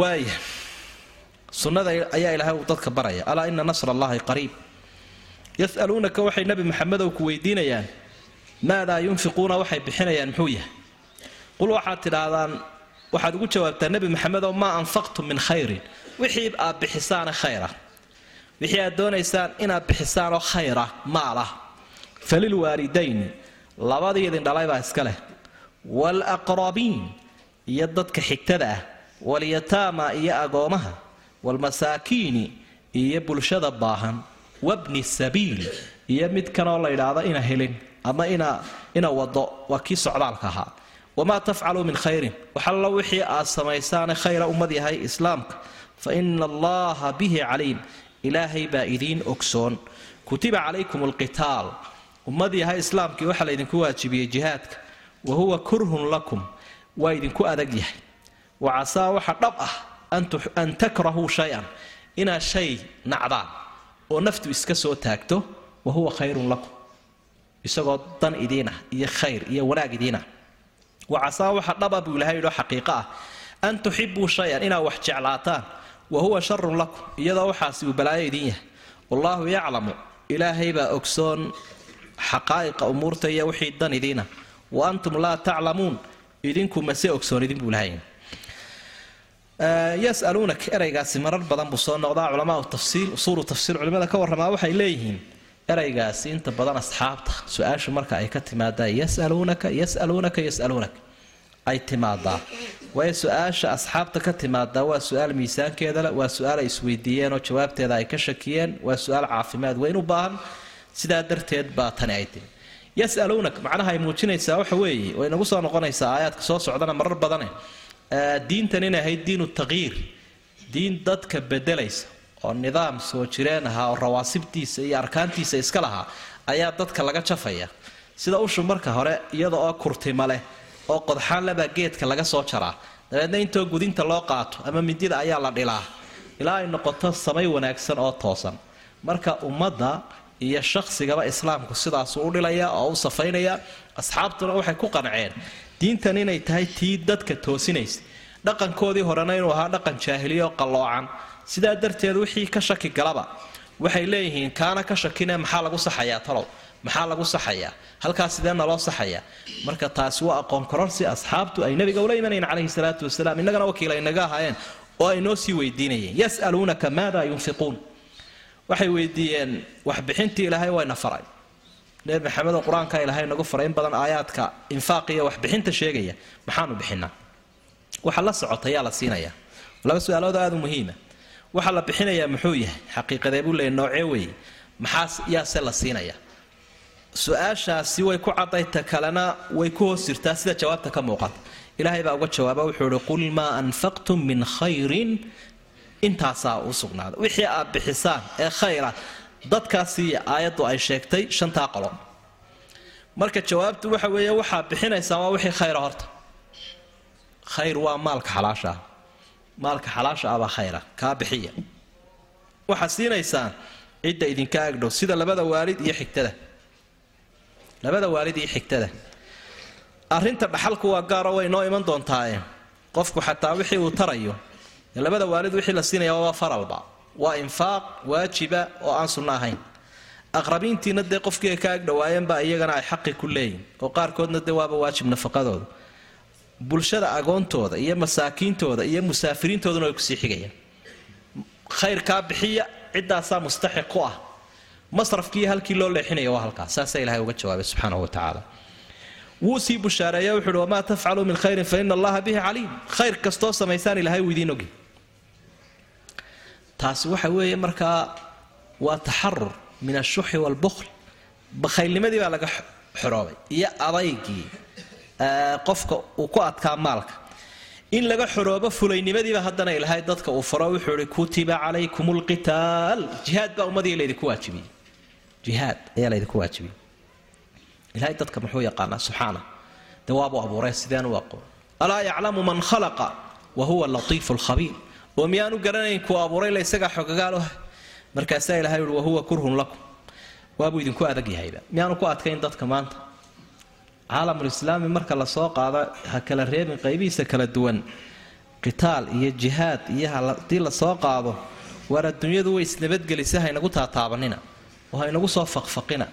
waaya sunnada ayaa ilaahay dadka baraya. Alaa ina nasra allahi qariib. Yasaluunaka waxay nabi maxamedow ku weydiinayaan maadaa yunfiquuna waxay bixinayaan muxuu yahay. Qul waxaad tidhaahdaan waxaad ugu jawaabtaa nebi maxamedow maa anfaqtum min khayrin. Wixii aad bixisaane khayra. Wixii aad doonaysaan inaad bixisaanoo khayra maalah falilwaalidayni labadii idin dhalay baa iska leh. Waalaqrabiin iyo dadka xigtada ah. Walyataama iyo agoomaha waalmasaakiini iyo bulshada baahan wabni sabiil iyo mid kanoo la yidhaahdo ina helin ama ina wado waa kii socdaalka ahaa. Wamaa tafcaluu min khayrin waxallo wixii aad samaysaane khayra ummad yahay islaamka fa ina allaha bihi caliim ilaahay baa idiin ogsoon. Kutiba calaykum alqitaal ummad yahay islaamkii waxaa laydinku waajibiyey jihaadka wa huwa kurhun lakum waa idinku adag yahay. Wa casaa waxa dhab ah an takrahuu shay-an inaad shay nacdaan oo naftu iska soo taagto wa huwa khayrun lakum isagoo dan idiinah iyo khayr iyo wanaag idiinah wa casaa waxa dhaba buu ilahay yidhoo xaqiiqo ah an tuxibuu shay-an inaad wax jeclaataan wa huwa sharun lakum iyadoo waxaasi uu balaayo idiin yahay wallaahu yaclamu ilaahay baa ogsoon xaqaa'iqa umuurta iyo wixii dan idiina wa antum laa taclamuun idinku mase ogsoon idin buu lahay yasaluunak eraygaasi marar badan buu soo noqdaa culamaau tafsiil usuulu tafsiil culimada ka warramaa waxay leeyihiin eraygaasi inta badan asxaabta su'aashu marka ay ka timaadaa yasaluunaka yasaluunaka yasaluunaka ay timaadaa waayo su'aasha asxaabta ka timaadaa waa su'aal miisaankeeda le waa su'aal ay isweydiiyeen oo jawaabteeda ay ka shakiyeen waa su'aal caafimaad weyn u baahan. Sidaa darteed baa tani ay timi. Yasaluunak macnaha ay muujinaysaa waxa weeye way nagu soo noqonaysaa aayaadka soo socdana marar badane diintan inay ahayd diinu taqyiir diin dadka bedelaysa oo nidaam soo jireen ahaa oo rawaasibtiisa iyo arkaantiisa iska lahaa ayaa dadka laga jafaya. Sida ushu marka hore iyada oo kurtima leh oo qodxaan lebaa geedka laga soo jaraa dabeedna intoo gudinta loo qaato ama mindida ayaa la dhilaa. Ilaa ay noqoto samay wanaagsan oo toosan. Marka ummadda iyo shaqsigaba islaamku sidaasuu u dhilaya oo u safaynaya asxaabtuna waxay ku qanceen diintan inay tahay tii dadka toosinaysa. Dhaqankoodii horena inuu ahaa dhaqan jaahiliya oo qalloocan. Sidaa darteed wixii ka shaki galaba waxay leeyihiin kaana ka shakine maxaa lagu saxayaa talow? Maxaa lagu saxayaa? Halkaas sidee naloo saxayaa? Marka taasi waa aqoon kororsi asxaabtu ay nabiga ula imanayn calayhi salaatu wasalaam innagana wakiil ay naga ahaayeen oo ay noo sii weydiinayeen. Yasaluunaka maada yunfiquun. Waxay weydiiyeen waxbixintii ilaahay wayna faray nebi maxamedoo qur'aanka ilaahay nagu faray in badan aayaadka infaaq iyo waxbixinta sheegaya maxaanu bixinaa? Waxa la socota yaa la siinaya laba su'aalood aada u muhiima. Waxa la bixinayaa muxuu yahay? Xaqiiqadee buu leeyay noocee weeye? Maxaas yaase la siinaya su'aashaasi way ku cadayta kalena way ku hoos jirtaa. Sida jawaabta ka muuqata. Ilaahay baa uga jawaaba wuxuu ihi qul maa anfaqtum min khayrin. Intaasaa u sugnaaday wixii aad bixisaan ee khayra dadkaasi aayaddu ay sheegtay shantaa qolo. Marka jawaabtu waxa weeye waxaad bixinaysaa waa wixii khayra horta. Khayr waa maalka xalaasha. Ah maalka xalaasha ah khayra kaa bixiya. Waxaad siinaysaan cidda idinka agdhow sida labada waalid iyo xigtada. Labada waalid iyo xigtada. Arrinta dhaxalku waa gaaro way noo iman doontaaye qofku xataa wixii uu tarayo labada waalid wixii la siinaya waa faralba waa infaaq waajiba oo aan sunno ahayn. Aqrabiintiina dee qofkii ay ka agdhowaayeenba iyagana ay xaqi ku leeyihiin oo qaarkoodna dee waaba waajib nafaqadooda. Bulshada agoontooda iyo masaakiintooda iyo musaafiriintooduna way ku sii xigayaan. Khayrkaa bixiya ciddaasaa mustaxiq ku ah. Masrafkii halkii loo leexinaya waa halkaas saasaa ilahay uga jawaabay subxaanahu watacaala wuu sii bushaareeya wuxu uhi wamaa tafcaluu min khayrin fa ina allaha bihi caliim. Khayr kastoo samaysaan ilahay wuu idiin ogi taasi waxa weeye markaa waa taxarur min ashuxi waalbukhl bakhaylnimadii baa laga xoroobay iyo adaygii qofka uu ku adkaa maalka. In laga xoroobo fulaynimadiiba haddana ilahay dadka uu faro wuxuu ihi kutiba calaykum lqitaal jihaad baa ummadii laydinku waajibiyey. Jihaad ayaa laydinku waajibiyey. Ilahay dadka muxuu yaqaanaa? Subxaana. Dee waabuu abuuray u aqoon alaa yaclamu man khalaqa wa huwa latiifu lkhabiir oo miyaanu garanayn kuu abuuray la isagaa xogagaaloh markaasaa ilahay uhi wahuwa kurhun lakum. Waabuu idinku adag yahayba miyaanu ku adkayn dadka maanta? Caalamulislaami marka la soo qaado ha kala reebin qaybihiisa kala duwan. Qitaal iyo jihaad iyo haddii la soo qaado waar adduunyadu way isnabadgelisa haynagu taataabanina. Oo haynagu soo faqfaqina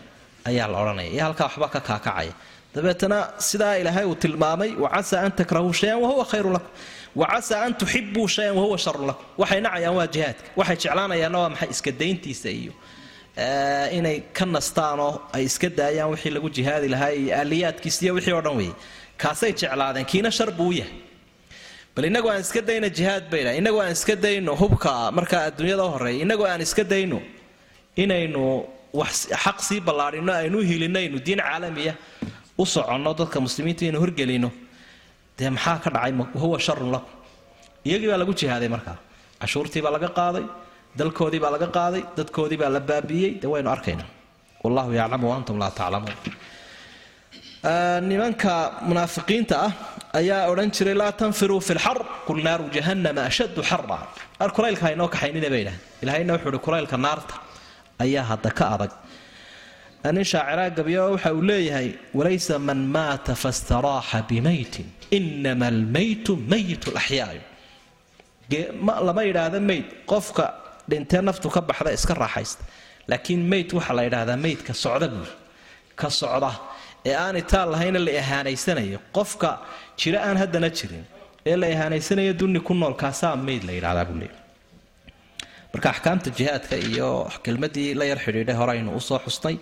ayaa la odhanaya. Iyo halkaa waxba ka kaakacaya. Dabeetana sidaa ilaahay uu tilmaamay wacasaa an takrahuu shayan wahuwa khayrun lakum wacasaa an tuxibuu shayan wahuwa sharun lakum waxay nacayaan waa jihaadka waxay jeclaanayaanna waa maxay iska iyo inay ka nastaanoo ay iska daayaan wixii lagu jihaadi lahaa iyo aaliyaadkiis iyo wixii oo dhan weeye kaasay jeclaadeen kiina shar buu yahay bal inagu aan iska dayno jihaad bayna inagu aan iska dayno hubka markaa adduunyada u horreeya inagu aan iska dayno inaynu xaq sii ballaadhino aynu hilinno aynu diin caalamiya u soconno dadka muslimiinta inaynu horgelino dee maxaa ka dhacay? Wahuwa sharun lakum. Iyagii baa lagu jihaaday markaa cashuurtii baa laga qaaday dalkoodii baa laga qaaday dadkoodii baa la baabiiyey. Dee waynu arkaynaa wallahu yaclamu waantum laa taclamuun. Nimanka munaafiqiinta ah ayaa odhan jiray laa tanfiruu fi lxar qul naaru jahannama ashaddu xara ar kulaylka haynoo kaxaynina bay idhahan ilahayna wuxuu uhi kulaylka naarta ayaa hadda ka adag nin shaaciraa gabyo waxa uu leeyahay walaysa man maata fastaraaxa bimaytin inama almaytu mayit laxyaayu lama yidhaahda mayd qofka dhintee naftu ka baxda iska raaxaysta. Laakiin mayd waxaa la yidhaahdaa maydka socda buuri ka socda. Ee aan itaal lahayna la ihaanaysanayo qofka jiro aan haddana jirin ee la ihaanaysanayo dunni ku nool kaasaa mayd la yidhahdaa buu leeyahy marka axkaamta jihaadka iyo kelmadii la yar xidhiidhay hore aynu u soo xusnay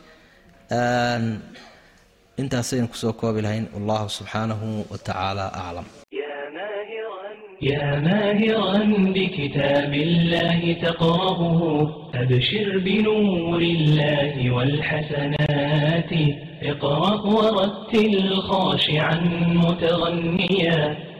intaasaynu ku soo koobi lahayn wallahu subxaanahu wa tacaala aclam يا ماهرا بكتاب الله تقرأه أبشر بنور الله والحسنات اقرأ ورتل خاشعا متغنيا